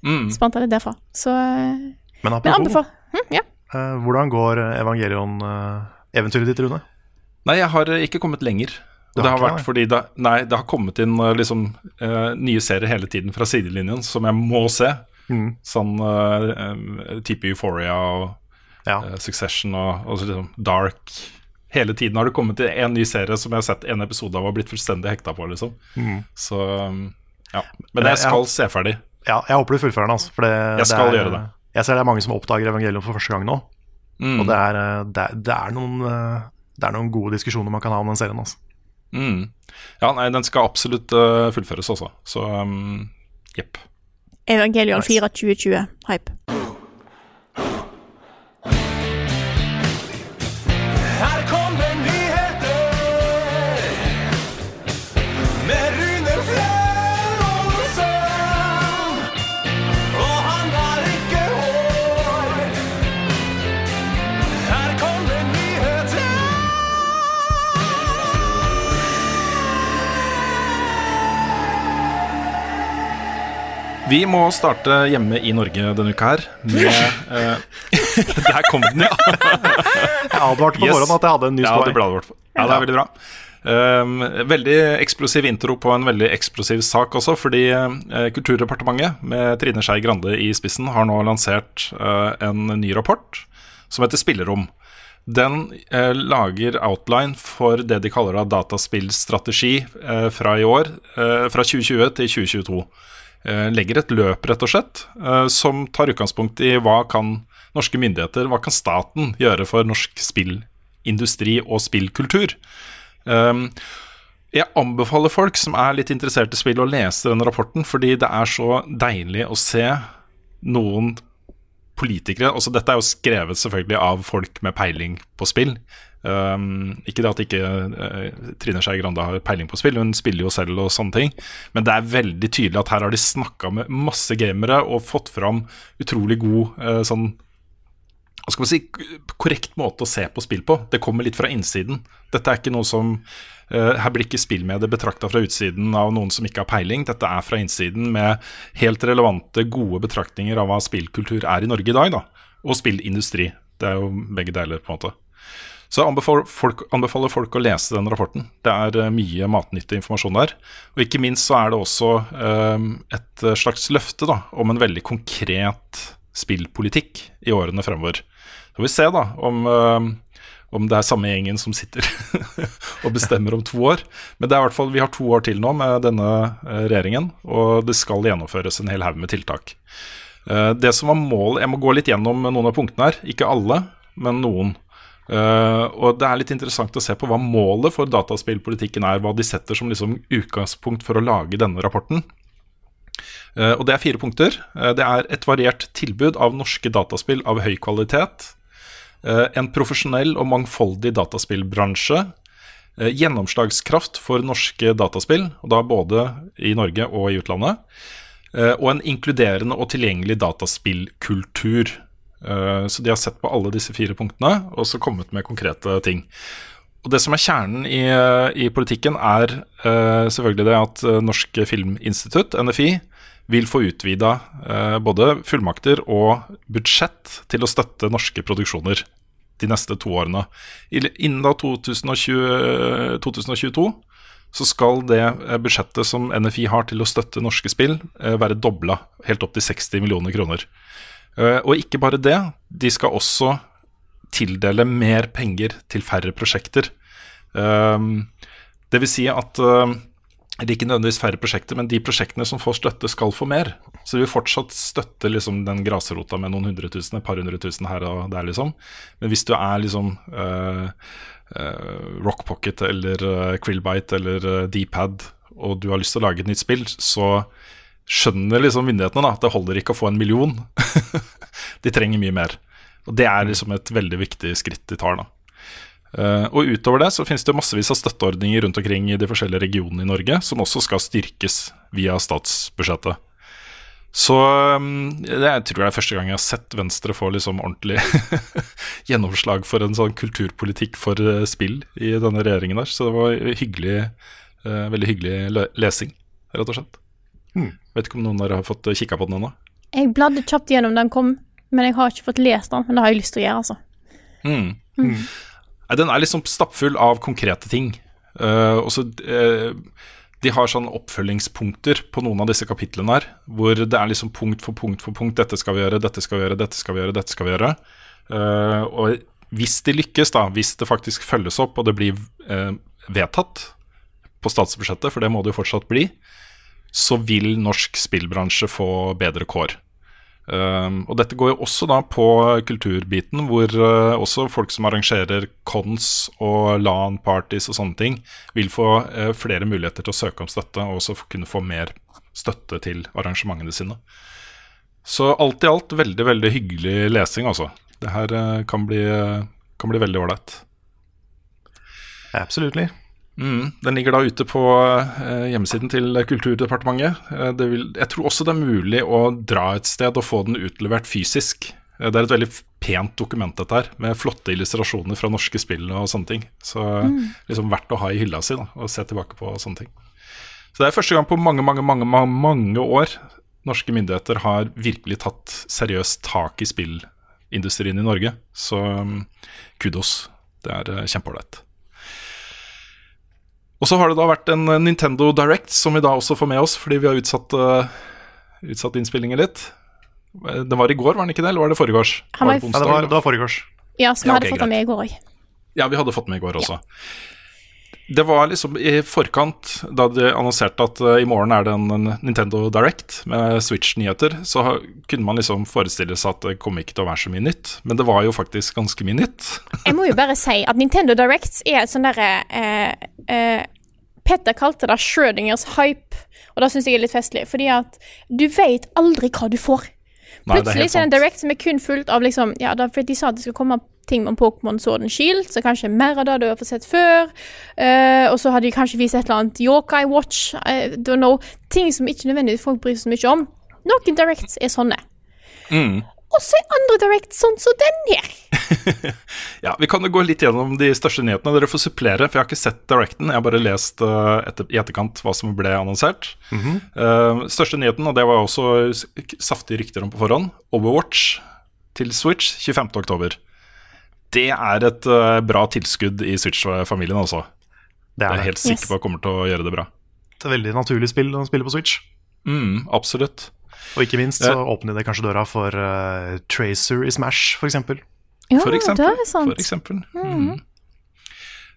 Speaker 2: Mm.
Speaker 1: spante litt derfra. Så eh,
Speaker 3: Men
Speaker 1: Men
Speaker 3: apropos,
Speaker 1: anbefal. Hm, ja.
Speaker 3: uh, hvordan går Evangelion-eventyret ditt, Rune?
Speaker 2: Nei, jeg har ikke kommet lenger. Og det
Speaker 3: har
Speaker 2: vært fordi det, nei, det har kommet inn eh, liksom, uh, nye serier hele tiden fra sidelinjen som jeg må se.
Speaker 3: Mm.
Speaker 2: Sånn uh, type Euphoria og
Speaker 3: Ja.
Speaker 2: uh, Succession og, og så liksom Dark. Hele tiden har det kommet til en ny serie som jeg har sett en episode av og blitt fullstendig hekta på. liksom
Speaker 3: Mm.
Speaker 2: Så um, ja. Men
Speaker 3: Jeg-
Speaker 2: jeg skal se ferdig.
Speaker 3: ja, jeg håper du fullfører den. Altså, for det,
Speaker 2: Jeg skal
Speaker 3: det er,
Speaker 2: gjøre det.
Speaker 3: Jeg ser det er mange som oppdager evangelium for første gang nå.
Speaker 2: Mm.
Speaker 3: Og det er, det, er, det, er noen, det er noen gode diskusjoner man kan ha om den serien. Altså.
Speaker 2: Mm. Ja, nei, den skal absolutt uh, fullføres også. Så um, jepp.
Speaker 1: Evangelion
Speaker 3: Nice.
Speaker 1: 4 2020.
Speaker 2: Vi må starte hjemme i Norge denne uka her med uh, (laughs) Der kom den, ja.
Speaker 3: Jeg advarte på
Speaker 2: Yes.
Speaker 3: forhånd at jeg hadde en ny
Speaker 2: Ja, det, ja, det er veldig bra. Um, veldig eksplosiv intro på en veldig eksplosiv sak også, fordi uh, Kulturdepartementet med Trine Skei Grande i spissen har nå lansert uh, en ny rapport som heter Spillerom. Den eh, lager outline for det de kaller da dataspillstrategi eh, fra i år, eh, fra 2020 til 2022. Eh, legger et løp, rett og slett, eh, som tar utgangspunkt i hva kan norske myndigheter, hva kan staten gjøre for norsk spillindustri og spillkultur. Um, jeg anbefaler folk som er litt interessert i spill, å lese denne rapporten, fordi det er så deilig å se noen politikere altså Dette er jo skrevet selvfølgelig av folk med peiling på spill. Um, ikke det at ikke uh, Trine Skei Grande har peiling på spill, hun spiller jo selv og sånne ting. Men det er veldig tydelig at her har de snakka med masse gamere og fått fram utrolig god uh, sånn hva skal man si, korrekt måte å se på spill på. Det kommer litt fra innsiden. Dette er ikke noe som uh, Her blir ikke spillmediet betrakta fra utsiden av noen som ikke har peiling. Dette er fra innsiden med helt relevante, gode betraktninger av hva spillkultur er i Norge i dag. da. Og spillindustri. Det er jo begge deler, på en måte. Så jeg anbefaler folk, anbefaler folk å lese den rapporten. Det er uh, mye matnyttig informasjon der. Og ikke minst så er det også uh, et slags løfte da, om en veldig konkret spillpolitikk i årene fremover. Så får vi se da om, uh, om det er samme gjengen som sitter (laughs) og bestemmer om to år. Men det er i hvert fall, vi har to år til nå med denne regjeringen, og det skal gjennomføres en hel haug med tiltak. Det som var målet Jeg må gå litt gjennom noen av punktene her. Ikke alle, men noen. Uh, og Det er litt interessant å se på hva målet for dataspillpolitikken er. Hva de setter som liksom utgangspunkt for å lage denne rapporten. Uh, og Det er fire punkter. Uh, det er et variert tilbud av norske dataspill av høy kvalitet. en profesjonell og mangfoldig dataspillbransje. gjennomslagskraft for norske dataspill, og da både i Norge og i utlandet. og en inkluderende og tilgjengelig dataspillkultur. Uh, så de har sett på alle disse fire punktene og så kommet med konkrete ting. Og Det som er kjernen i, i politikken, er uh, selvfølgelig det at Norsk Filminstitutt, NFI, vil få utvida uh, både fullmakter og budsjett til å støtte norske produksjoner de neste to årene. Innen da 2020, 2022 så skal det budsjettet som NFI har til å støtte norske spill, være dobla, helt opp til 60 millioner kroner. Uh, og ikke bare det, de skal også tildele mer penger til færre prosjekter. Uh, det vil si at uh, det er ikke nødvendigvis færre prosjekter, men de prosjektene som får støtte, skal få mer. Så vi vil fortsatt støtte liksom, den grasrota med noen hundre tusen, et par hundre tusen her og der, liksom. Men hvis du er liksom Rock Pocket eller Krillbite eller Dpad, og du har lyst til å lage et nytt spill, så skjønner liksom myndighetene da, at det holder ikke å få en million. (laughs) de trenger mye mer. Og Det er liksom et veldig viktig skritt de tar. da. Uh, og Utover det så finnes det massevis av støtteordninger rundt omkring i de forskjellige regionene i Norge, som også skal styrkes via statsbudsjettet. Så um, jeg tror det er første gang jeg har sett Venstre få liksom ordentlig (laughs) gjennomslag for en sånn kulturpolitikk for uh, spill i denne regjeringen der. Så det var hyggelig, uh, veldig hyggelig lesing, rett og slett. Hmm. Vet ikke om noen av dere har fått kikka på den ennå?
Speaker 1: Jeg bladde kjapt gjennom den kom, men jeg har ikke fått lest den. Men det har jeg lyst til å gjøre, altså.
Speaker 2: Mm. Mm. Den er liksom stappfull av konkrete ting. Uh, også, uh, De har sånn oppfølgingspunkter på noen av disse kapitlene her, hvor det er liksom punkt for punkt for punkt. Dette skal vi gjøre, dette skal vi gjøre, dette skal vi gjøre. dette skal vi gjøre. Uh, og hvis de lykkes, da, hvis det faktisk følges opp og det blir vedtatt på statsbudsjettet, for det må det jo fortsatt bli, så vil norsk spillbransje få bedre kår. Um, og dette går jo også da på kulturbiten, hvor uh, også folk som arrangerer cons og LAN-parties og sånne ting, vil få uh, flere muligheter til å søke om støtte, og også kunne få mer støtte til arrangementene sine. Så alt i alt veldig, veldig hyggelig lesing, altså. Det her uh, kan, bli, kan bli veldig ålreit.
Speaker 3: Absolutely.
Speaker 2: Mm, den ligger da ute på eh, hjemmesiden til Kulturdepartementet. Eh, vil, jeg tror også det er mulig å dra et sted og få den utlevert fysisk. Eh, det er et veldig pent dokument, dette her, med flotte illustrasjoner fra norske spill og sånne ting. Så mm. liksom verdt å ha i hylla si da, og se tilbake på sånne ting. Så det er første gang på mange, mange, mange, mange, år norske myndigheter har virkelig tatt seriøst tak i spillindustrien i Norge. Så um, kudos. Det er uh, kjempeålreit. Og så har det da vært en Nintendo Direct, som vi da også får med oss fordi vi har utsatt, uh, utsatt innspillingen litt. Den var i går, var den ikke det? Eller var det foregårs?
Speaker 3: Var det, ja, det, var, det var foregårs.
Speaker 1: Ja, så vi ja, hadde okay, fått den med i går òg.
Speaker 2: Ja, vi hadde fått den med i går også. Det var liksom i forkant, da de annonserte at uh, i morgen er det en, en Nintendo Direct med Switch-nyheter, så ha- kunne man liksom forestille seg at det kom ikke til å være så mye nytt. Men det var jo faktisk ganske mye nytt.
Speaker 1: Jeg må jo bare si at Nintendo Directs er et sånn derre uh, eh, Petter kalte det Schrødingers hype, og det syns jeg er litt festlig. Fordi at du vet aldri hva du får.
Speaker 2: Nei, det er
Speaker 1: Plutselig er en. Direct som er kun fullt av liksom Ja, da, for de sa at det skulle komme ting om Pokémon Sword and Shield, så kanskje mer av det du har fått sett før. Uh, og så hadde de kanskje vist et eller annet Yokai Watch. I don't know. Ting som ikke nødvendigvis folk bryr seg så mye om. Noen Directs er sånne.
Speaker 2: Mm.
Speaker 1: Og så er andre Direct, sånn som den her. (laughs)
Speaker 2: Ja, Vi kan jo gå litt gjennom de største nyhetene. Dere får supplere, for jeg har ikke sett Directen. Jeg har bare lest uh, etter, i etterkant hva som ble annonsert. Eh, største nyheten, og det var også saftige rykter om på forhånd, Overwatch til Switch 25.10. Det er et uh, bra tilskudd i Switch-familien, altså.
Speaker 3: Det
Speaker 2: Jeg
Speaker 3: er
Speaker 2: er
Speaker 3: det.
Speaker 2: helt sikker
Speaker 1: Yes.
Speaker 2: på at kommer til å gjøre det bra.
Speaker 3: Et veldig naturlig spill å spille på Switch.
Speaker 2: Mm, absolutt.
Speaker 3: Og ikke minst så åpner det kanskje døra for uh, Tracer i Smash, f.eks.
Speaker 1: Ja,
Speaker 2: For eksempel.
Speaker 1: det er sant.
Speaker 2: For eksempel. Mm.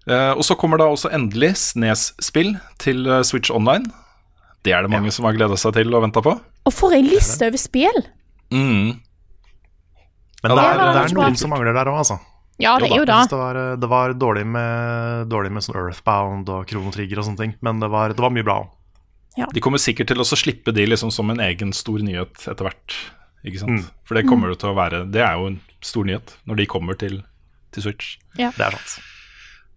Speaker 2: Eh, og så kommer da også endelig Snes-spill til uh, Switch Online. Det er det mange som har gleda seg til og venta på.
Speaker 1: Og for ei liste over spill!
Speaker 2: Mm.
Speaker 3: Men
Speaker 2: Ja,
Speaker 3: det
Speaker 2: det
Speaker 3: er, det er noen som mangler der òg, altså.
Speaker 1: Ja, det er jo
Speaker 3: da.
Speaker 1: det.
Speaker 3: var, det var dårlig, med, dårlig med sånn Earthbound og Kronotrigger og sånne ting, men det var, det var mye bra òg.
Speaker 2: De kommer sikkert til å slippe de liksom som en egen stor nyhet etter hvert. Ikke sant?
Speaker 3: Mm.
Speaker 2: For det kommer det til å være Det er jo en stor nyhet når de kommer til, til Switch.
Speaker 3: Det er sant.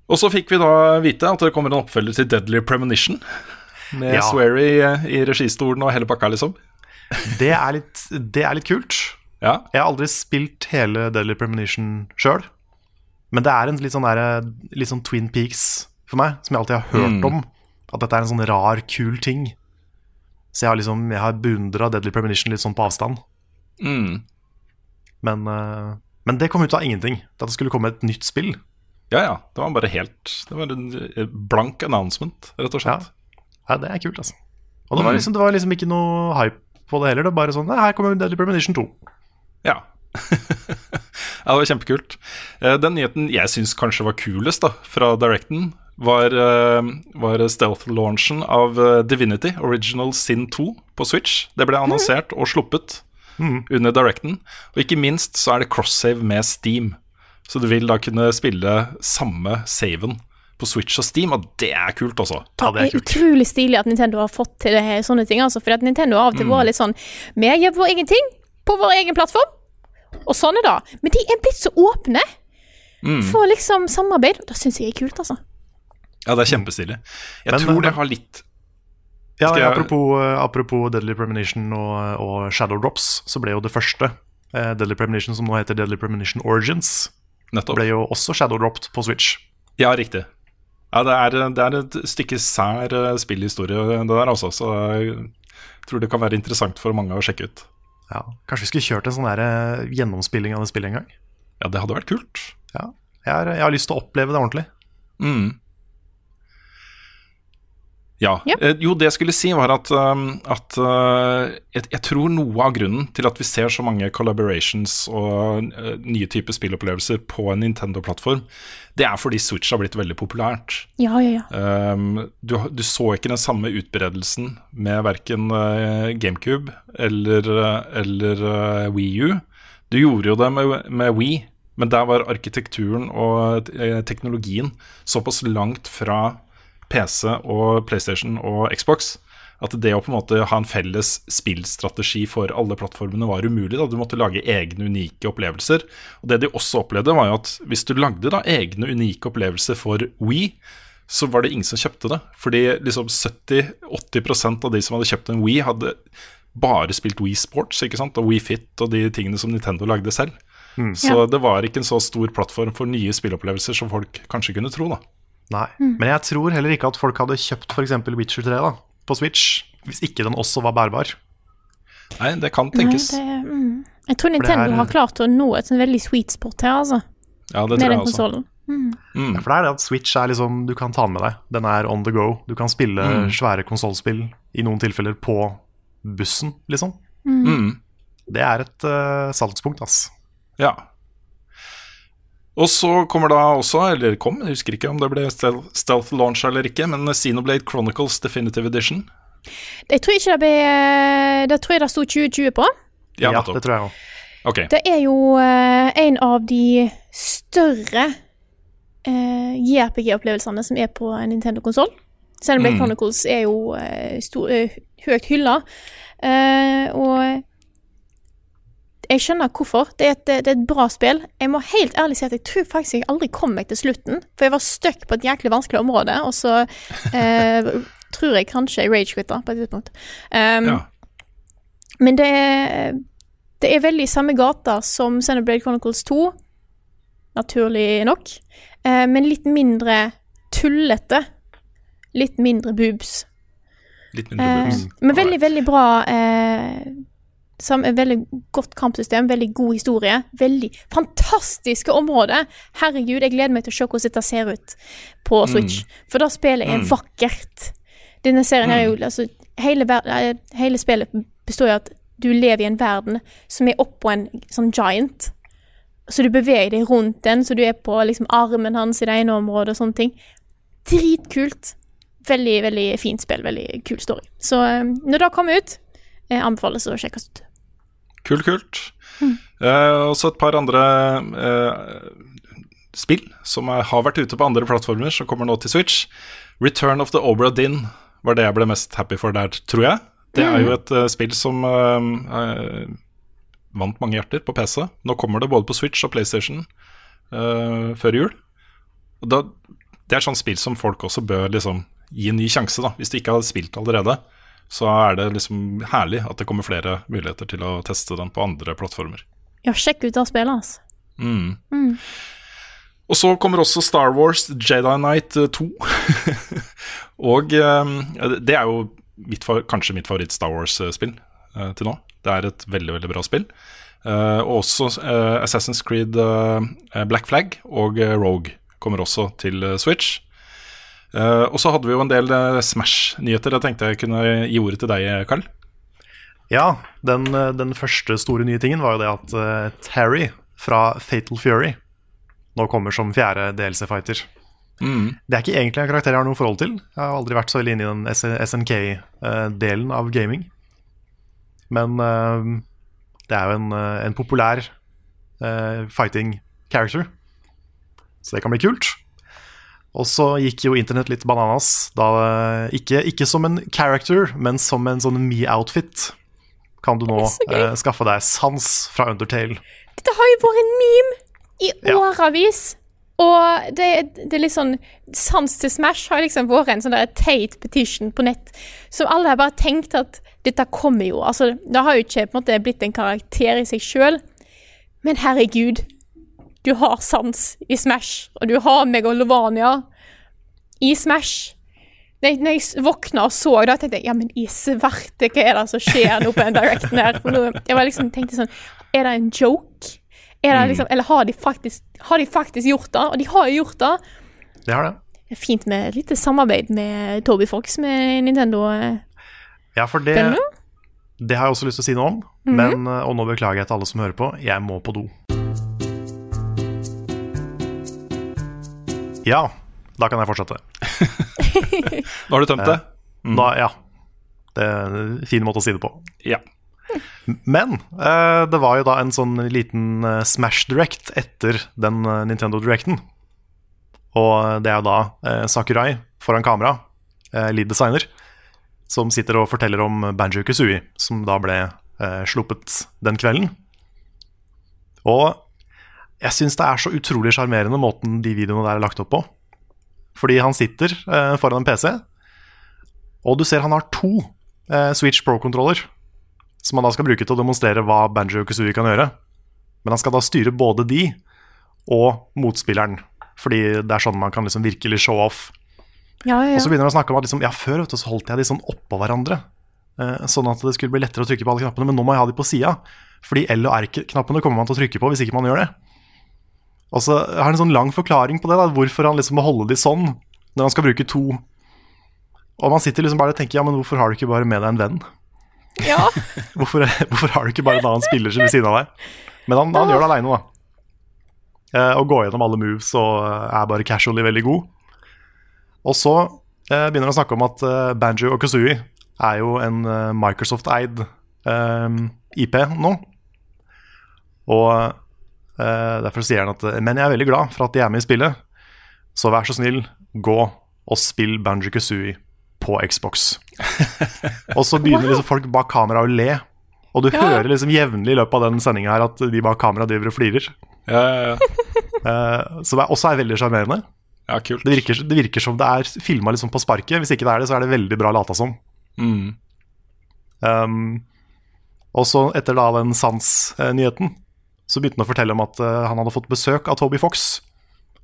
Speaker 2: Og så fikk vi da vite at det kommer en oppfølger til Deadly Premonition. Med
Speaker 3: Ja.
Speaker 2: Swery eh, i registolen og hele pakka, liksom. (laughs)
Speaker 3: Det er litt, det er litt kult.
Speaker 2: Ja.
Speaker 3: Jeg har aldri spilt hele Deadly Premonition sjøl, men det er en litt sånn, der, litt sånn Twin Peaks for meg, som jeg alltid har hørt
Speaker 2: Mm.
Speaker 3: om. At dette er en sånn rar, kul ting. Så jeg har liksom Jeg har beundra Deadly Premonition litt sånn på avstand.
Speaker 2: Mm.
Speaker 3: Men, eh, men det kom ut av ingenting. At det skulle komme et nytt spill.
Speaker 2: Ja, ja. Det var bare helt Det var en blank announcement, rett og slett.
Speaker 3: Ja, det er kult, altså. Og det var
Speaker 2: Mm.
Speaker 3: liksom, det var liksom ikke noe hype på det heller. Det var bare sånn Her kommer Deadly Premonition 2.
Speaker 2: Ja. (laughs) ja, det var kjempekult. Eh, Den nyheten jeg syns kanskje var kulest da, fra Directen, var, eh, var stealth-launchen av eh, Divinity Original Sin 2 på Switch. Det ble annonsert og sluppet under Directen. Og ikke minst så er det cross-save med Steam. Så du vil da kunne spille samme saven på Switch og Steam, og det er kult, altså.
Speaker 3: Ja, det er
Speaker 1: er
Speaker 3: kult.
Speaker 1: utrolig stilig at Nintendo har fått til det her, sånne ting. Altså, For at Nintendo har av og til
Speaker 2: Mm.
Speaker 1: vært litt sånn Vi gjør vår egen ting på vår egen plattform, og sånn er det. Men de er blitt så åpne
Speaker 2: Mm.
Speaker 1: for liksom samarbeid, og det syns jeg er kult, altså.
Speaker 2: Ja, det er kjempestilig. Jeg
Speaker 3: Men,
Speaker 2: tror
Speaker 3: eh,
Speaker 2: det har litt
Speaker 3: Ja,
Speaker 2: jeg-
Speaker 3: apropos, eh, apropos Deadly Premonition og, og Shadow Drops, så ble jo det første eh, Deadly Premonition, som nå heter Deadly Premonition Origins,
Speaker 2: Nettopp.
Speaker 3: ble jo også Shadow Dropped på Switch.
Speaker 2: Ja, riktig. Ja, det er, det er et stykke sær eh, spillhistorie, det der, altså. Så jeg tror det kan være interessant for mange å sjekke ut.
Speaker 3: Ja, Kanskje vi skulle kjørt en sånn der, gjennomspilling av det spillet en gang?
Speaker 2: Ja, det hadde vært kult.
Speaker 3: Ja, jeg har, jeg har lyst til å oppleve det ordentlig.
Speaker 2: Mm. Ja.
Speaker 1: Ja.
Speaker 2: Eh, jo, det jeg skulle si, var at, um, at uh, jeg, jeg tror noe av grunnen til at vi ser så mange collaborations og uh, nye typer spillopplevelser på en Nintendo-plattform, det er fordi Switch har blitt veldig populært.
Speaker 1: Ja, ja, ja.
Speaker 2: Um, du, du så ikke den samme utbredelsen med verken GameCube eller, eller Wii U. Du gjorde jo det med, med Wii, men der var arkitekturen og eh, teknologien såpass langt fra PC og PlayStation og Xbox at det å på en måte ha en felles spillstrategi for alle plattformene var umulig. da Du måtte lage egne, unike opplevelser. Og Det de også opplevde, var jo at hvis du lagde da egne, unike opplevelser for Wii, så var det ingen som kjøpte det. Fordi liksom 70-80% av de som hadde kjøpt en Wii, hadde bare spilt Wii Sports ikke sant? og Wii Fit og de tingene som Nintendo lagde selv. Så det var ikke en så stor plattform for nye spillopplevelser som folk kanskje kunne tro. da
Speaker 3: Nei. Men jeg tror heller ikke at folk hadde kjøpt f.eks. Witcher 3 da, på Switch, hvis ikke den også var bærbar.
Speaker 2: Nei, det kan
Speaker 1: Nei,
Speaker 2: tenkes.
Speaker 1: det, mm. Jeg tror Nintendo
Speaker 3: er-
Speaker 1: har klart å nå et sånn veldig sweet spot her, altså.
Speaker 2: Ja, det
Speaker 1: Med
Speaker 2: tror
Speaker 1: den
Speaker 2: jeg også.
Speaker 1: konsollen.
Speaker 2: Mm.
Speaker 3: Ja, For det er det at Switch er liksom Du kan ta den med deg. Den er on the go. Du kan spille
Speaker 2: Mm.
Speaker 3: svære konsollspill i noen tilfeller på bussen, liksom.
Speaker 2: Mm.
Speaker 3: Det er et uh, salgspunkt, ass.
Speaker 2: Ja. Og så kommer da også, eller kom, jeg husker ikke om det ble stealth, launch eller ikke, men Xenoblade Chronicles Definitive Edition.
Speaker 1: Jeg tror ikke det ble Det tror jeg det sto 2020 på.
Speaker 2: Ja,
Speaker 3: Ja, det tror jeg òg.
Speaker 2: Okay.
Speaker 1: Det er jo eh, en av de større eh, JRPG-opplevelsene som er på en Nintendo-konsoll. Xenoblade
Speaker 2: Mm.
Speaker 1: Chronicles er jo eh, stor, eh, høyt hylla. Eh, og jeg skjønner hvorfor. Det er, et, det er et bra spill. Jeg må helt ærlig si at jeg tror faktisk jeg aldri kom meg til slutten. For jeg var stuck på et jæklig vanskelig område, og så eh, tror jeg kanskje jeg rage-quitta på et tidspunkt. Um,
Speaker 2: Ja.
Speaker 1: Men det er, det er veldig i samme gata som Xenoblade Chronicles 2, naturlig nok. Eh, men litt mindre tullete. Litt mindre boobs.
Speaker 2: Litt mindre
Speaker 1: Eh, men veldig, veldig bra eh, sam, Veldig godt kampsystem, veldig god historie. Veldig fantastiske områder. Herregud, jeg gleder meg til å se hvordan dette ser ut på Switch. For da spillet er
Speaker 2: Mm.
Speaker 1: vakkert. Denne serien her er jo altså, hele, hele spillet består av at du lever i en verden som er oppå en sånn giant. Så du beveger deg rundt den, så du er på liksom armen hans i det ene området og sånne ting. Dritkult. Veldig, veldig fint spill. Veldig kul story. Så eh, når det kommer ut, eh, anbefales å sjekkes ut.
Speaker 2: Kult, kult. Eh, og så et par andre eh, spill som er, har vært ute på andre plattformer, som kommer nå til Switch. Return of the Obra Dinn var det jeg ble mest happy for der, tror jeg. Det er jo et eh, spill som eh, eh, vant mange hjerter på PC. Nå kommer det både på Switch og PlayStation eh, før jul. Da, det er sånn spill som folk også bør liksom gi en ny sjanse, da. Hvis du ikke har spilt allerede, så er det liksom herlig at det kommer flere muligheter til å teste den på andre plattformer.
Speaker 1: Ja, sjekk ut av spillet, altså.
Speaker 2: Mm. Og så kommer også Star Wars Jedi Knight eh, 2. (laughs) og eh, det er jo mitt, kanskje mitt favoritt-Star Wars-spill eh, til nå. Det er et veldig, veldig bra spill. Eh, og også eh, Assassin's Creed eh, Black Flag og eh, Rogue kommer også til eh, Switch. Eh, og så hadde vi jo en del uh, Smash-nyheter. Jeg tenkte jeg kunne gi ordet til deg, Carl.
Speaker 3: Ja, den, eh, den første store nye tingen var jo det at uh, Terry fra Fatal Fury nå kommer som fjerde DLC-fighter.
Speaker 2: Mm.
Speaker 3: Det er ikke egentlig en karakter jeg har noe forhold til. Jeg har aldri vært så veldig inne i den SNK-delen av gaming. Men eh, det er jo en, eh, en populær eh, fighting character, så det kan bli kult. Og så gikk jo internett litt bananas. Da, eh, ikke, ikke som en character, men som en sånn me-outfit. Kan du nå eh, skaffe deg sans fra Undertale.
Speaker 1: Dette har jo vært en meme i
Speaker 3: Ja.
Speaker 1: Og det, det er litt sånn Sans til Smash har liksom vært en sånn der teit petition på nett som alle har bare tenkt at dette kommer jo. Altså, det har jo ikke på en måte blitt en karakter i seg sjøl, men herregud. Du har sans i Smash, og du har Megalovania i Smash. Når jeg, våkna og så det, tenkte jeg ja, men i svarte, hva er det som skjer nå på den directen her? For nå, jeg var liksom tenkte sånn Er det en joke? Det liksom, eller har de, faktisk, har de faktisk gjort det? Og de har jo gjort det.
Speaker 3: Det har det.
Speaker 1: Det er fint med et lite samarbeid med Toby Fox med Nintendo. eh,
Speaker 3: Ja, for det, det har jeg også lyst til å si noe om. Men, eh, og nå beklager jeg til alle som hører på, jeg må på do. Ja, da kan jeg fortsette. (laughs)
Speaker 2: Nå har du tømt det?
Speaker 3: Da, ja. Det er en fin måte å si det på.
Speaker 2: Ja.
Speaker 3: Men eh, det var jo da en sånn liten eh, Smash Direct etter den Nintendo Directen. Og det er jo da Sakurai foran kamera, eh, lead designer, som sitter og forteller om Banjo Kazooie, som da ble sluppet den kvelden. Og jeg syns det er så utrolig sjarmerende måten de videoene der er lagt opp på. Fordi han sitter eh, foran en PC, og du ser han har to eh, Switch Pro-kontroller som han da skal bruke til å demonstrere hva Banjo Kazooie kan gjøre. Men han skal da styre både de og motspilleren, fordi det er sånn man kan liksom virkelig show off.
Speaker 1: Ja, ja,
Speaker 3: Og så begynner han å snakke om at liksom, ja, før vet du, så holdt jeg de sånn oppå hverandre, eh, sånn at det skulle bli lettere å trykke på alle knappene, men nå må jeg ha de på sida. Fordi L og R-knappene kommer man til å trykke på hvis ikke man gjør det. Og så har han en sånn lang forklaring på det, da, hvorfor han liksom må holde de sånn når han skal bruke to. Og man sitter liksom bare og tenker ja, men hvorfor har du ikke bare med deg en venn?
Speaker 1: ja. (laughs)
Speaker 3: Hvorfor, hvorfor har du ikke bare en annen spiller ved siden av deg? Men han, han gjør det aleine, da. eh, og går gjennom alle moves og eh, er bare casually veldig god. Og så eh, begynner han å snakke om at eh, Banjo og Kazooie er jo en eh, Microsoft-eid eh, IP nå. Og derfor sier han at Men jeg er veldig glad for at de er med i spillet, så vær så snill, gå og spill Banjo Kazooie på Xbox. (laughs) og så begynner liksom folk bak kamera å le. Og du
Speaker 1: Ja.
Speaker 3: hører liksom jevnlig i løpet av den sendinga her at de bak kamera driver og flirer.
Speaker 2: Ja, ja, ja. (laughs)
Speaker 3: Eh, som er, også er veldig sjarmerende.
Speaker 2: ja kult.
Speaker 3: Det virker, det virker som det er filma liksom på sparket. Hvis ikke det er det, så er det veldig bra lata som.
Speaker 2: Mm.
Speaker 3: Um, og så etter da den Sans-nyheten, så begynte han å fortelle om at eh, han hadde fått besøk av Toby Fox,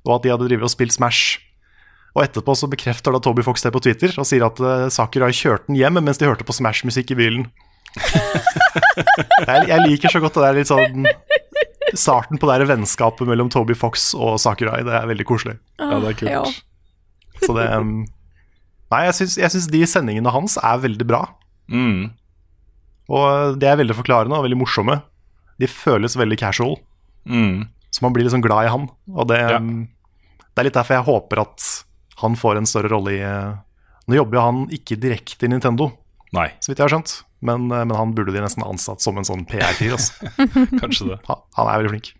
Speaker 3: og at de hadde drevet og spilt Smash. Og etterpå så bekrefter da Toby Fox det på Twitter og sier at uh, Sakurai kjørte den hjem mens de hørte på Smash-musikk i bilen. jeg, jeg liker så godt det der litt sånn Starten på det der vennskapet mellom Toby Fox og Sakurai. Det er veldig koselig.
Speaker 2: Ja, det er kult.
Speaker 1: Ja.
Speaker 3: Så det um, Nei, jeg syns, jeg syns de sendingene hans er veldig bra.
Speaker 2: Mm.
Speaker 3: Og de er veldig forklarende og veldig morsomme. De føles veldig casual,
Speaker 2: Mm.
Speaker 3: så man blir liksom glad i han. Og det,
Speaker 2: Ja.
Speaker 3: um, det er litt derfor jeg håper at han får en større rolle i uh, Nå jobber jo han ikke direkte i Nintendo,
Speaker 2: Nei,
Speaker 3: så vidt jeg har skjønt, men, uh, men han burde de nesten ansatt som en sånn PR-fyr. Altså. (laughs)
Speaker 2: kanskje det.
Speaker 3: Han, han er veldig flink.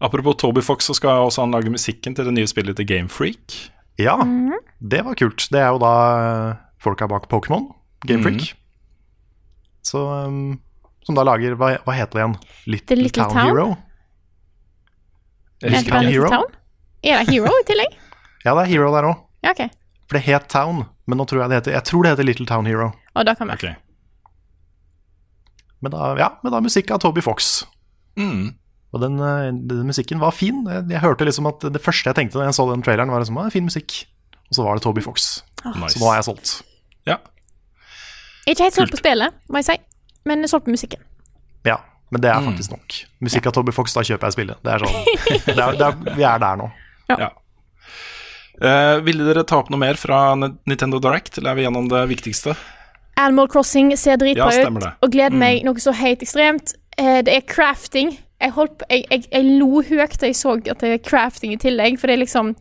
Speaker 2: Apropos Toby Fox, så skal også han lage musikken til det nye spillet til Game Freak.
Speaker 3: Ja, det var kult. Det er jo da uh, folka bak Pokémon, Game Freak. Så um, Som da lager Hva, hva heter det igjen? Little,
Speaker 1: The Little
Speaker 3: Town,
Speaker 1: Town?
Speaker 3: Hero?
Speaker 1: Er det
Speaker 3: Little
Speaker 1: bare
Speaker 3: Hero?
Speaker 1: Town? Er det Hero i tillegg? (laughs)
Speaker 3: Ja, det er Hero der òg.
Speaker 1: Ja, okay.
Speaker 3: For det het Town, men nå tror jeg det heter Jeg tror det heter Little Town Hero.
Speaker 1: Og da kan vi.
Speaker 2: Okay.
Speaker 3: Men da, ja, men da musikk av Toby Fox.
Speaker 2: Mm.
Speaker 3: Og den, eh, den musikken var fin. Jeg, jeg hørte liksom at Det første jeg tenkte da jeg så den traileren, var liksom, ah, fin musikk. Og så var det Toby Fox.
Speaker 2: Nice.
Speaker 3: Så nå er jeg solgt.
Speaker 2: Ja.
Speaker 1: Ikke helt solgt på spillet, må jeg si, men jeg solgte musikken.
Speaker 3: Ja, men det er faktisk nok. Musikk av Toby Fox, da kjøper jeg spillet. Det er sånn, det er, det er, Vi er der nå.
Speaker 2: ja. Eh, ville dere ta opp noe mer fra Nintendo Direct, eller er vi gjennom det viktigste?
Speaker 1: Animal Crossing ser dritbra
Speaker 2: Ja,
Speaker 1: ut, og gleder meg noe så helt ekstremt. Uh, det er crafting. Jeg, holdt på, jeg, jeg, jeg lo høyt da jeg så at det er crafting i tillegg, for det er liksom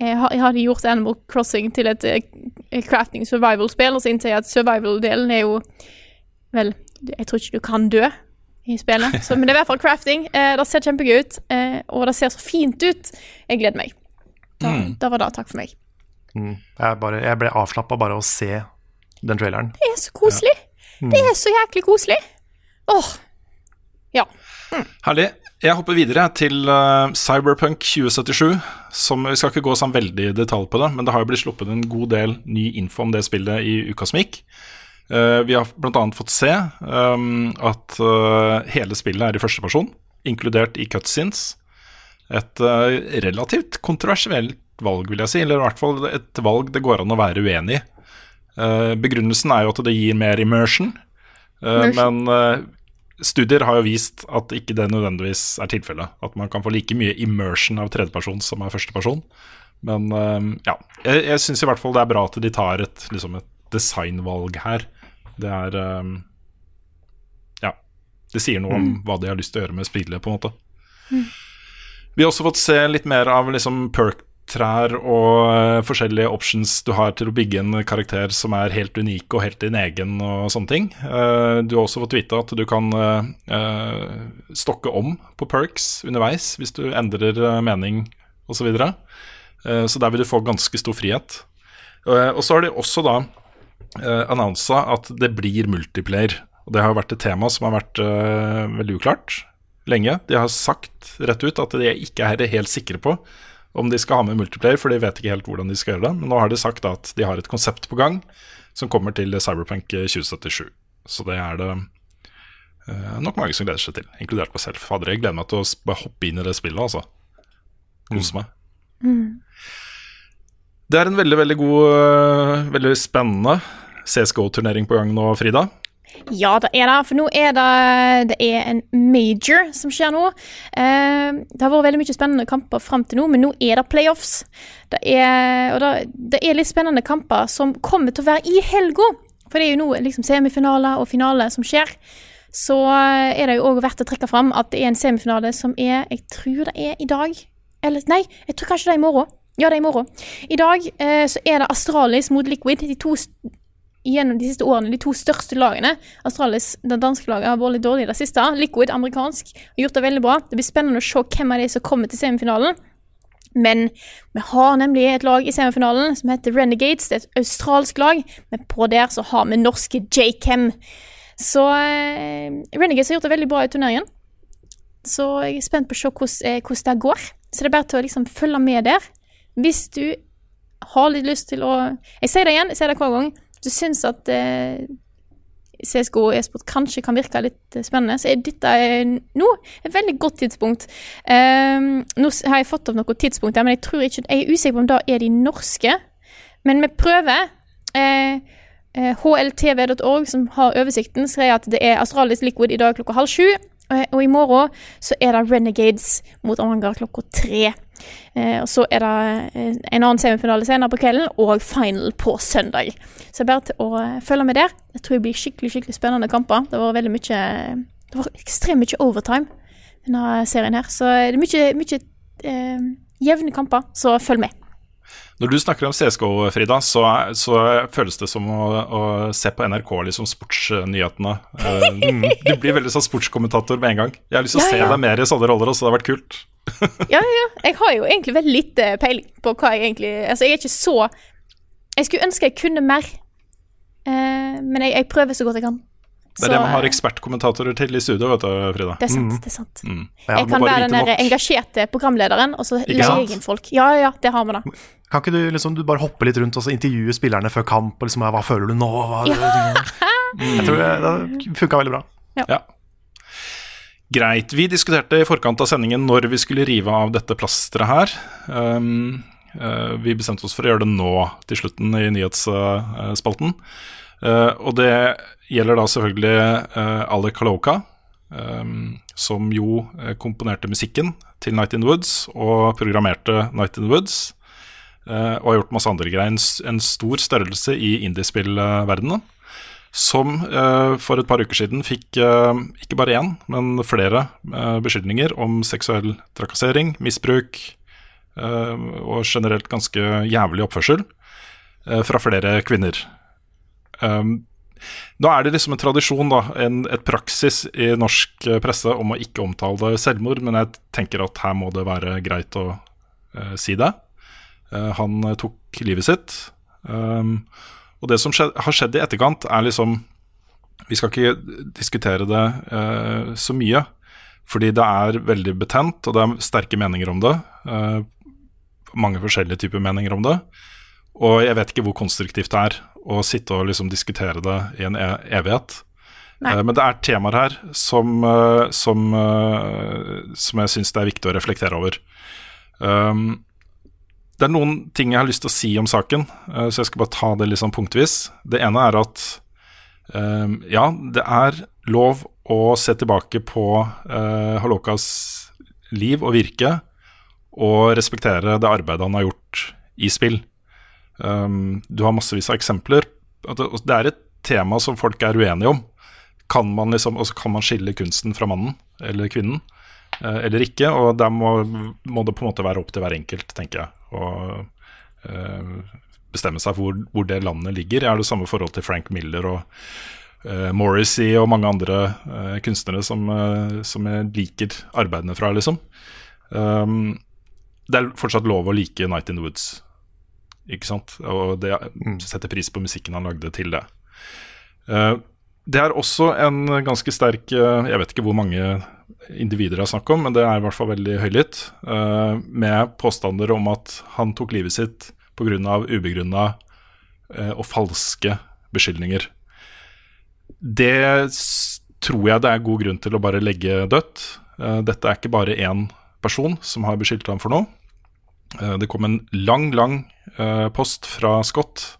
Speaker 1: jeg har, jeg hadde gjort Animal Crossing til et eh, crafting survival-spill, og så innser jeg at survival-delen er jo Vel, jeg tror ikke du kan dø i spillet, så, men det er i hvert fall crafting. Eh, det ser kjempegøy ut, eh, og det ser så fint ut. Jeg gleder meg. Da, da var det takk for meg.
Speaker 3: Mm. Jeg, bare, jeg ble avslappa bare av å se den traileren.
Speaker 1: Det er så koselig. Det er så jæklig koselig. Åh. Ja.
Speaker 2: Herlig. Jeg hopper videre til uh, Cyberpunk 2077. Som, vi skal ikke gå sånn veldig i detalj på det, men det har jo blitt sluppet en god del ny info om det spillet i uka som gikk. Eh, vi har bl.a. fått se um, at eh, hele spillet er i første person, inkludert i cutscenes. Et eh, relativt kontroversielt valg, vil jeg si. Eller i hvert fall et valg det går an å være uenig i. Begrunnelsen er jo at det gir mer immersion,
Speaker 1: Immersion.
Speaker 2: men studier har jo vist at ikke det nødvendigvis er tilfellet. At man kan få like mye immersion av tredjeperson som av førsteperson. Men ja, jeg, jeg syns i hvert fall det er bra at de tar et, liksom et designvalg her. Det er um, Ja. Det sier noe om hva de har lyst til å gjøre med spillet, på en måte. Vi har også fått se litt mer av liksom perk-trær og eh, forskjellige options du har til å bygge en karakter som er helt unik og helt din egen og sånne ting. Eh, du har også fått vite at du kan eh, stokke om på perks underveis hvis du endrer mening osv. Så, videre. Så der vil du få ganske stor frihet. Og så har de også da annonsa at det blir multiplayer. Og det har vært et tema som har vært eh, veldig uklart lenge. De har sagt rett ut at de ikke er helt sikre på om de skal ha med multiplayer, for de vet ikke helt hvordan de skal gjøre det. Men nå har de sagt at de har et konsept på gang som kommer til Cyberpunk 2077. Så det er det uh, nok mange som gleder seg til, inkludert meg selv. Fader, jeg gleder meg til å hoppe inn i det spillet, altså. Kose meg. Det er en veldig, veldig god, veldig spennende CSGO-turnering på gang nå, Frida.
Speaker 1: Ja, det er det. For nå er det, det er en major som skjer nå. Eh, det har vært veldig mye spennende kamper fram til nå, men nå er det playoffs. Det er, og det, det er litt spennende kamper som kommer til å være i helga. For det er jo nå liksom semifinaler og finale som skjer. Så er det jo òg verdt å trekke fram at det er en semifinale som er Jeg tror det er i dag. Eller nei, jeg tror kanskje det er i morgen. Ja, det er i morgen. I dag eh, så er det Astralis mot Liquid. De to gjennom de siste årene de to største lagene. Astralis, det danske laget, har vært litt dårlig i det siste. Liquid, amerikansk, har gjort det veldig bra. Det blir spennende å se hvem av de som kommer til semifinalen. Men vi har nemlig et lag i semifinalen som heter Renegades. Det er et australsk lag, men på der så har vi norske J-Chem. Så eh, Renegades har gjort det veldig bra i turneringen. Så jeg er spent på å se eh, hvordan det går. Så det er bare til å liksom følge med der. Hvis du har litt lyst til å Jeg sier det igjen, jeg sier det hver gang. Du syns at eh, CSGO og e-sport kanskje kan virke litt eh, spennende, så er dette eh, nå et veldig godt tidspunkt. Um, nå har jeg fått opp noen tidspunkter, men jeg tror ikke Jeg er usikker på om det er de norske. Men vi prøver. Eh, eh, HLTV.org, som har oversikten, sier at det er Australis Liquid i dag klokka halv sju. Og i morgen så er det Renegades mot Amanger klokka tre. Eh, og så er det eh, en annen semifinale senere på kvelden, og final på søndag. Så det er bare til å eh, følge med der. Jeg tror det blir skikkelig skikkelig spennende kamper. Det var veldig mye Det var ekstremt mye overtime denne serien her. Så det er mye, mye eh, jevne kamper, så følg med.
Speaker 2: Når du snakker om CSGO, Frida, så, så føles det som å, å se på NRK, liksom sportsnyhetene. (laughs) Du blir veldig sånn sportskommentator med en gang. Jeg har lyst til å
Speaker 1: Ja,
Speaker 2: se
Speaker 1: ja.
Speaker 2: deg mer i sånne roller også, det har vært kult.
Speaker 1: Ja, ja, ja. Jeg har jo egentlig veldig lite peiling på hva jeg egentlig Altså, jeg er ikke så Jeg skulle ønske jeg kunne mer, eh, men jeg, jeg prøver så godt jeg kan.
Speaker 2: Det er det man har
Speaker 1: eh,
Speaker 2: ekspertkommentatorer til i studio, vet du, Frida.
Speaker 1: Det er sant. det er sant
Speaker 2: Mm.
Speaker 3: Ja,
Speaker 1: Jeg kan være den der engasjerte programlederen, og så
Speaker 3: Ikke jeg
Speaker 1: leie inn folk. Ja, ja, ja, det har vi da.
Speaker 3: Kan ikke du liksom du bare hoppe litt rundt og så intervjue spillerne før kamp? Og liksom, hva føler du nå? Hva, (laughs) Jeg tror det, det funka veldig bra.
Speaker 2: Ja. Greit. Vi diskuterte i forkant av sendingen når vi skulle rive av dette plasteret her. Um, uh, vi bestemte oss for å gjøre det nå, til slutten i nyhetsspalten. Uh, og det gjelder da selvfølgelig uh, Alec Kaloka, um, som jo komponerte musikken til Night in the Woods og programmerte Night in the Woods. og har gjort masse andre greier. En, en stor størrelse i indiespillverdenen som eh, for et par uker siden fikk eh, ikke bare én, men flere eh, beskyldninger om seksuell trakassering, misbruk og generelt ganske jævlig oppførsel fra flere kvinner. Um, nå er det liksom en tradisjon, da, en, et praksis i norsk presse om å ikke omtale selvmord, men jeg tenker at her må det være greit å eh, si det. Eh, han tok livet sitt. Um, og det som har skjedd i etterkant, er liksom Vi skal ikke diskutere det eh, så mye, fordi det er veldig betent, og det er sterke meninger om det. eh, mange forskjellige typer meninger om det. Og jeg vet ikke hvor konstruktivt det er å sitte og liksom diskutere det i en e evighet. Eh, men det er temaer her som, eh, som, eh, som jeg syns det er viktig å reflektere over. Um, det er noen ting jeg har lyst til å si om saken, eh, så jeg skal bare ta det litt sånn punktvis. Det ene er at eh, ja, det er lov å se tilbake på Halokas liv og virke og respektere det arbeidet han har gjort i spill. Du har massevis av eksempler. Det er et tema som folk er uenige om. Kan man, liksom, kan man skille kunsten fra mannen eller kvinnen? eh, eller ikke. Og der må, må det på en måte være opp til hver enkelt, tenker jeg. Å eh, bestemme seg for hvor, hvor det landet ligger. Jeg har det samme forhold til Frank Miller og uh, Morrissey og mange andre uh, kunstnere som, uh, som jeg liker arbeidene fra, liksom. Um, det er fortsatt lov å like Night in the Woods, ikke sant? Og det, setter pris på musikken han lagde til det. Det er også en ganske sterk Jeg vet ikke hvor mange individer det er snakk om, men det er i hvert fall veldig høylytt. Uh, med påstander om at han tok livet sitt pga. ubegrunna uh, og falske beskyldninger. Det tror jeg det er god grunn til å bare legge dødt. Uh, dette er ikke bare én person som har beskyldt ham for noe. Det kom en lang, lang post fra Scott,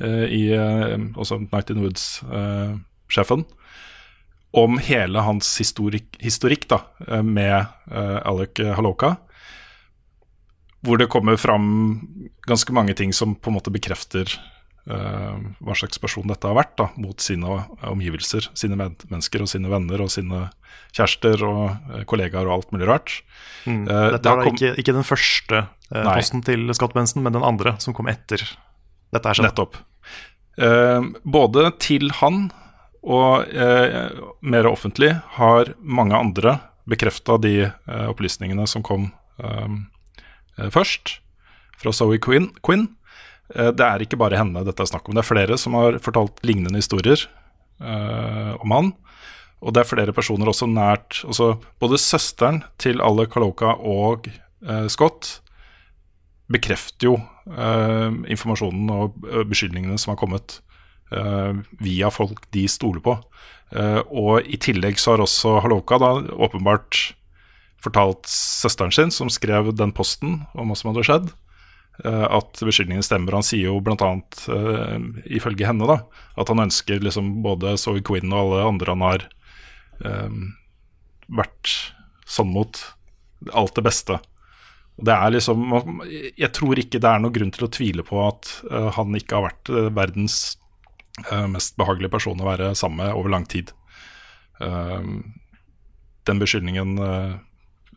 Speaker 2: i, Night in Woods-sjefen, om hele hans historikk, historikk da, eh, med uh, Alec Haloka. Hvor det kommer fram ganske mange ting som på en måte bekrefter uh, hva slags person dette har vært da, mot sine omgivelser, sine medmennesker og sine venner og sine kjærester og uh, kollegaer og alt mulig rart.
Speaker 3: Mm. Dette
Speaker 2: det
Speaker 3: er da
Speaker 2: kom-
Speaker 3: ikke, ikke den første posten til Scott Benson, men den andre som kom etter. Dette er skjedd.
Speaker 2: Nettopp. Både til han og eh, mer offentlig har mange andre bekrefta de eh, opplysningene som kom eh, eh, først, fra Zoe Quinn. Quinn. Eh, det er ikke bare henne dette er snakk om. Det er flere som har fortalt lignende historier eh, om han. Og det er flere personer også nært også Både søsteren til alle Kaloka og eh, Scott bekrefter jo informasjonen og beskyldningene som har kommet via folk de stoler på. Eh, og i tillegg så har også Haloka da åpenbart fortalt søsteren sin, som skrev den posten om hva som hadde skjedd, eh, at beskyldningene stemmer. Han sier jo bl.a. Uh, ifølge henne da, at han ønsker liksom både Zoe Quinn og alle andre han har eh, vært sånn mot, alt det beste. Det er liksom Jeg tror ikke det er noen grunn til å tvile på at uh, han ikke har vært eh, verdens eh, mest behagelig person å være sammen med over lang tid. Eh, den beskyldningen eh,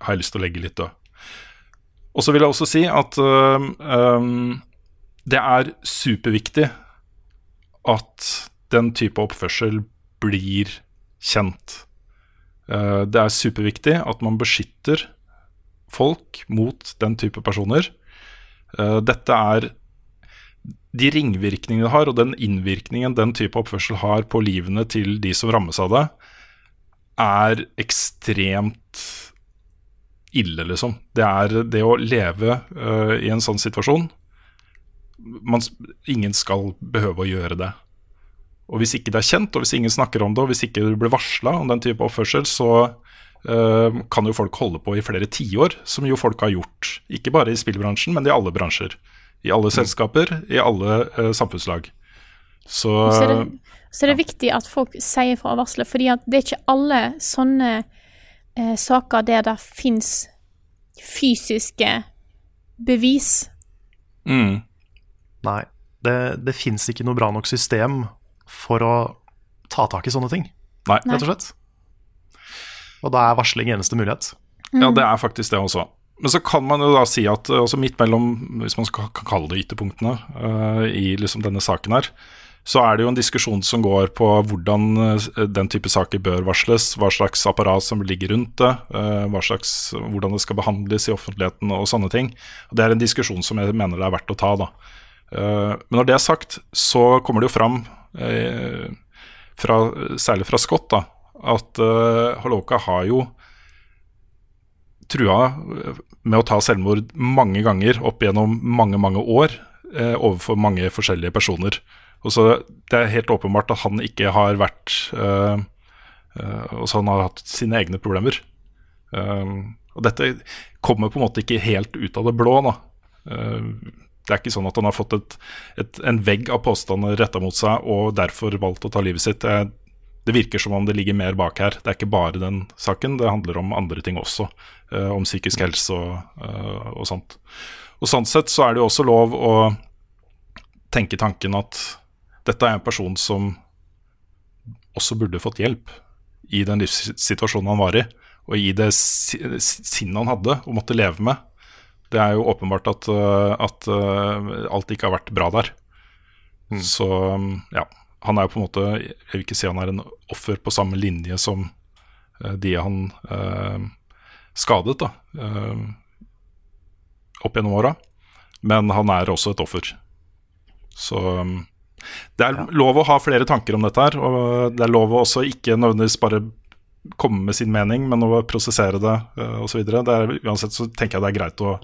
Speaker 2: har jeg lyst til å legge litt død. Og så vil jeg også si at eh, eh, det er superviktig at den type oppførsel blir kjent. Eh, det er superviktig at man beskytter folk mot den type personer. Eh, dette er de ringvirkningene det har, og den innvirkningen den type oppførsel har på livene til de som rammes av det, er ekstremt ille, liksom. Det er det å leve uh, i en sånn situasjon man, Ingen skal behøve å gjøre det. Og hvis ikke det er kjent, og hvis ingen snakker om det, og hvis ikke du blir varsla om den type oppførsel, så uh, kan jo folk holde på i flere tiår, som jo folk har gjort. Ikke bare i spillbransjen, men i alle bransjer. I alle selskaper, i alle eh, samfunnslag. Så
Speaker 1: Så er, det, så er det viktig at folk sier fra og varsler, fordi det er ikke alle sånne eh, saker der det fins fysiske bevis.
Speaker 2: mm,
Speaker 3: Nei, det, det fins ikke noe bra nok system for å ta tak i sånne ting,
Speaker 2: Nei.
Speaker 3: rett og slett. Og da er varsling eneste mulighet.
Speaker 2: Ja, det er faktisk det også. Men så kan man jo da si at eh, altså midt mellom, hvis man skal kalle det ytterpunktene uh, i liksom denne saken her, så er det jo en diskusjon som går på hvordan eh, den type saker bør varsles, hva slags apparat som ligger rundt det, hva slags, hvordan det skal behandles i offentligheten og sånne ting. Det er en diskusjon som jeg mener det er verdt å ta. da. Men når det er sagt, så kommer det jo fram, fra, særlig fra Scott, da, at Holoka har jo trua med å ta selvmord mange ganger opp gjennom mange, mange år eh, overfor mange forskjellige personer. Og så Det er helt åpenbart at han ikke har vært eh, eh, Altså han har hatt sine egne problemer. Eh, og dette kommer på en måte ikke helt ut av det blå. da. Eh, det er ikke sånn at han har fått et, et, en vegg av påstander retta mot seg og derfor valgt å ta livet sitt. Det, det virker som om det ligger mer bak her. Det er ikke bare den saken, det handler om andre ting også. eh, om psykisk helse og, eh, og sånt. Og Sånn sett så er det jo også lov å tenke tanken at dette er en person som også burde fått hjelp i den livssituasjonen han var i, og i det si- sinnet han hadde og måtte leve med. Det er jo åpenbart at, øh, at øh, alt ikke har vært bra der. Så um, ja, han er jo på en måte Jeg vil ikke si han er en offer på samme linje som øh, de han øh, skadet, da. øh, opp gjennom åra. Men han er også et offer. Så um, det er lov å ha flere tanker om dette her, og det er lov å også ikke nødvendigvis bare komme med sin mening, men å prosessere det uh, osv. Uansett så tenker jeg det er greit å,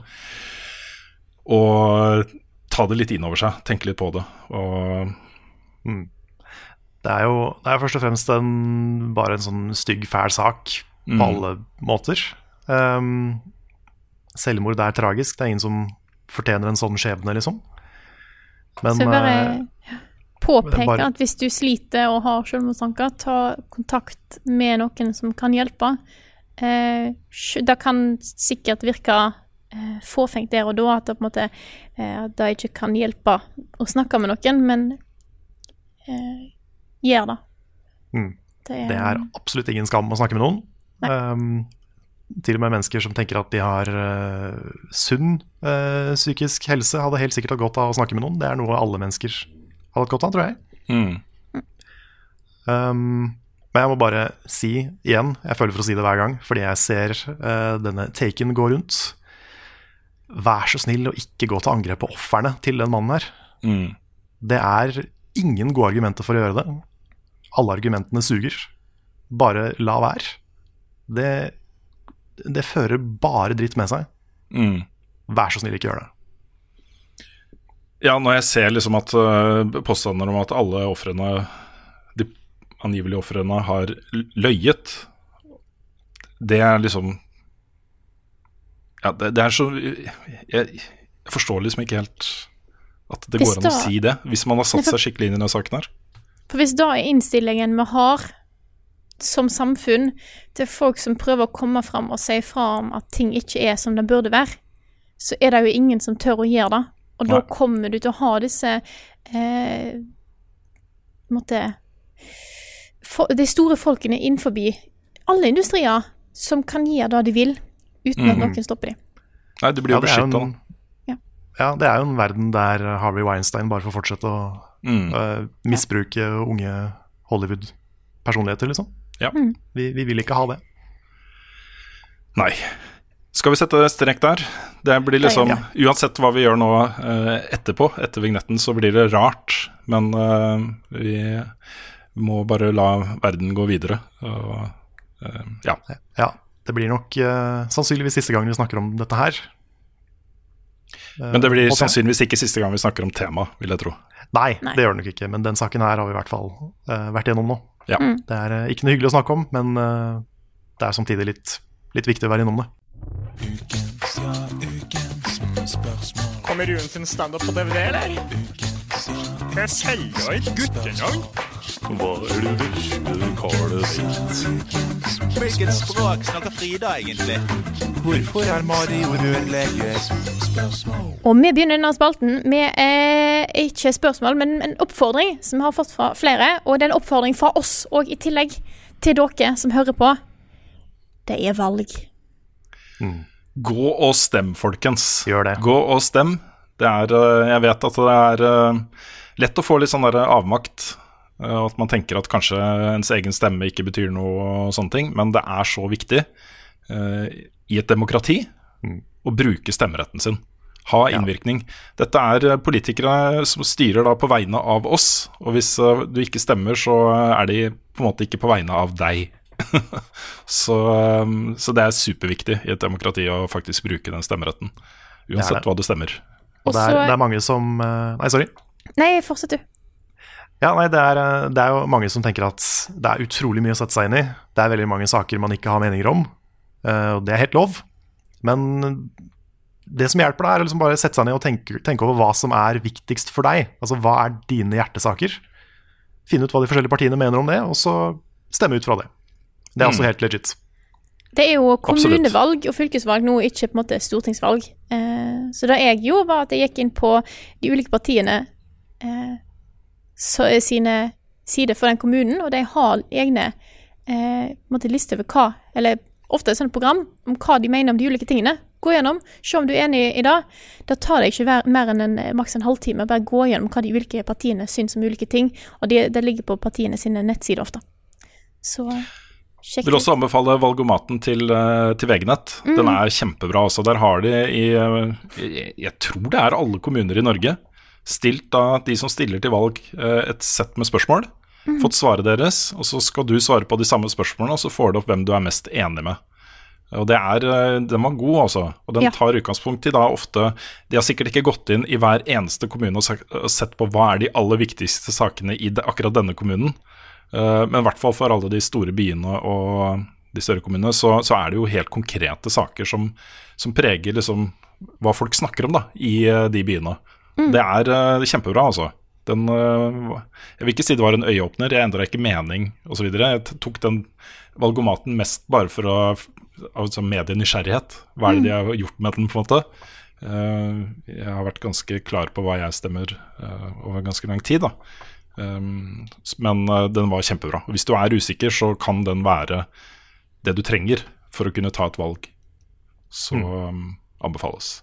Speaker 2: å ta det litt inn over seg, tenke litt på det. Og
Speaker 3: Det er jo det er først og fremst en, bare en sånn stygg, fæl sak på
Speaker 2: Mm.
Speaker 3: alle måter. Um, selvmord er tragisk. Det er ingen som fortjener en sånn skjebne, liksom. Men
Speaker 1: så jeg bare
Speaker 3: eh,
Speaker 1: påpeker
Speaker 3: bare-
Speaker 1: at hvis du sliter og har selvmordstanker, ta kontakt med noen som kan hjelpe. Eh, det kan sikkert virke eh, fåfengt der og da, at det på en måte eh, det ikke kan hjelpe å snakke med noen, men eh, gjør det.
Speaker 3: Mm.
Speaker 1: Det er,
Speaker 3: Det er absolutt ingen skam å snakke med noen. Um, til og med mennesker som tenker at de har uh, sunn uh, psykisk helse, hadde helt sikkert hatt godt av å snakke med noen. Det er noe alle mennesker hadde hatt godt av, tror jeg.
Speaker 2: Mm.
Speaker 3: Um, men jeg må bare si igjen, jeg føler for å si det hver gang, fordi jeg ser uh, denne taken gå rundt. Vær så snill å ikke gå til angrep på ofrene til den mannen her.
Speaker 2: Mm.
Speaker 3: Det er ingen gode argumenter for å gjøre det. Alle argumentene suger. Bare la være. Det, det fører bare dritt med seg.
Speaker 2: Mm.
Speaker 3: Vær så snill, ikke gjør det.
Speaker 2: Ja, når jeg ser liksom at uh, påstander om at alle ofrene, de angivelige ofrene, har løyet, det er liksom Ja, det, det er så jeg, jeg forstår liksom ikke helt at det går an å si det, hvis man har satt seg skikkelig inn i denne saken her.
Speaker 1: For hvis da er innstillingen vi har som samfunn til folk som prøver å komme fram og si fra om at ting ikke er som det burde være, så er det jo ingen som tør å gjøre det. Og da kommer du til å ha disse eh, måtte, for, De store folkene innenfor alle industrier som kan gjøre det de vil, uten at
Speaker 2: Mhm.
Speaker 1: noen stopper dem.
Speaker 2: Nei, det blir jo
Speaker 3: Ja, det
Speaker 2: beskytta.
Speaker 3: Ja. Ja, det er jo en verden der Harvey Weinstein bare får fortsette å
Speaker 2: Mm.
Speaker 3: Uh, misbruke unge Hollywood-personligheter, liksom.
Speaker 2: Ja.
Speaker 1: Mm.
Speaker 3: Vi, vi vil ikke ha det.
Speaker 2: Nei. Skal vi sette strek der? Det blir liksom
Speaker 3: Ja.
Speaker 2: Uansett hva vi gjør nå uh, etterpå, etter vignetten, så blir det rart. Men uh, vi må bare la verden gå videre. Og, eh, ja.
Speaker 3: Ja, det blir nok sannsynligvis siste gang vi snakker om dette her.
Speaker 2: Men det blir sannsynligvis ikke siste gang vi snakker om temaet, vil jeg tro.
Speaker 3: Nei,
Speaker 1: Nei.
Speaker 3: det gjør det nok ikke. Men den saken her har vi i hvert fall uh, vært gjennom nå.
Speaker 2: Ja.
Speaker 1: Mm.
Speaker 3: Det er uh, ikke noe hyggelig å snakke om, men uh, det er samtidig litt, litt viktig å være innom det. Ukens, ja, ukens spørsmål.
Speaker 5: Kommer Ruen sin standup på DVD, eller? Jeg selger et guttenavn.
Speaker 2: Hva er det du kaller
Speaker 6: Hvilket språk snakker Frida egentlig? Hvorfor er Mario rørlegger?
Speaker 1: Og vi begynner denne spalten med eh, ikke spørsmål, men en oppfordring som vi har fått fra flere. Og det er en oppfordring fra oss òg, i tillegg til dere som hører på. Det er valg.
Speaker 2: Gå og stem, folkens.
Speaker 3: Gjør det.
Speaker 2: Gå og stem. Det er, eh, jeg vet at det er eh, lett å få litt sånn der avmakt. Og At man tenker at kanskje ens egen stemme ikke betyr noe, og sånne ting. Men det er så viktig uh, i et demokrati å bruke stemmeretten sin. Ha innvirkning. Dette er eh, politikere som styrer da på vegne av oss. Og hvis uh, du ikke stemmer, så er de på en måte ikke på vegne av deg. (laughs) så, um, så det er superviktig i et demokrati å faktisk bruke den stemmeretten.
Speaker 3: Det er
Speaker 2: Uansett
Speaker 3: det.
Speaker 2: hva du stemmer.
Speaker 3: Og det er, det er mange som øh, Nei, sorry.
Speaker 1: Nei, fortsett du.
Speaker 3: Ja, nei, det er, eh, det er jo mange som tenker at det er utrolig mye å sette seg inn i. Det er veldig mange saker man ikke har meninger om, eh, og det er helt lov. Men det som hjelper deg, er å liksom bare sette seg ned og tenke, tenke over hva som er viktigst for deg. Altså hva er dine hjertesaker? Finne ut hva de forskjellige partiene mener om det, og så stemme ut fra det. Det er også
Speaker 2: Mm.
Speaker 3: helt legit.
Speaker 1: Det er jo
Speaker 2: Absolutt.
Speaker 1: kommunevalg og fylkesvalg nå, ikke på en måte stortingsvalg. Eh, så det jeg gjorde, var at jeg gikk inn på de ulike partiene eh, så, sine sider for den kommunen, og de har egne eh, på en måte liste over hva Eller ofte et sånt program om hva de mener om de ulike tingene. Gå gjennom, se om du er enig i det. Da tar det ikke mer enn en, eh, maks en halvtime. Bare gå gjennom hva de ulike partiene syns om ulike ting. Og det, det ligger på partiene sine nettsider ofte. Så sjekk
Speaker 2: Vil også anbefale valgomaten til, eh, til VG-nett. Den
Speaker 1: Mm.
Speaker 2: er kjempebra. Også. Der har de i eh, jeg, jeg tror det er alle kommuner i Norge stilt av de som stiller til valg, eh, et sett med spørsmål.
Speaker 1: Mm.
Speaker 2: Fått svaret deres, og så skal du svare på de samme spørsmålene, og så får du opp hvem du er mest enig med. Og det er, Den var god, altså. Og den
Speaker 1: Ja.
Speaker 2: tar utgangspunkt i da ofte De har sikkert ikke gått inn i hver eneste kommune og sett på hva er de aller viktigste sakene i akkurat denne kommunen. Eh, Men i hvert fall for alle de store byene og de større kommunene, så, så er det jo helt konkrete saker som, som preger liksom hva folk snakker om da, i eh, de byene. Det er eh, kjempebra, altså. Den, jeg vil ikke si det var en øyeåpner, jeg endra ikke mening osv. Jeg tok den valgomaten mest bare for å altså medienysgjerrighet. Hva er det de har gjort med den, på en måte? Jeg har vært ganske klar på hva jeg stemmer over ganske lang tid, da. Um, men eh, den var kjempebra. Hvis du er usikker, så kan den være det du trenger for å kunne ta et valg. Så um, anbefales.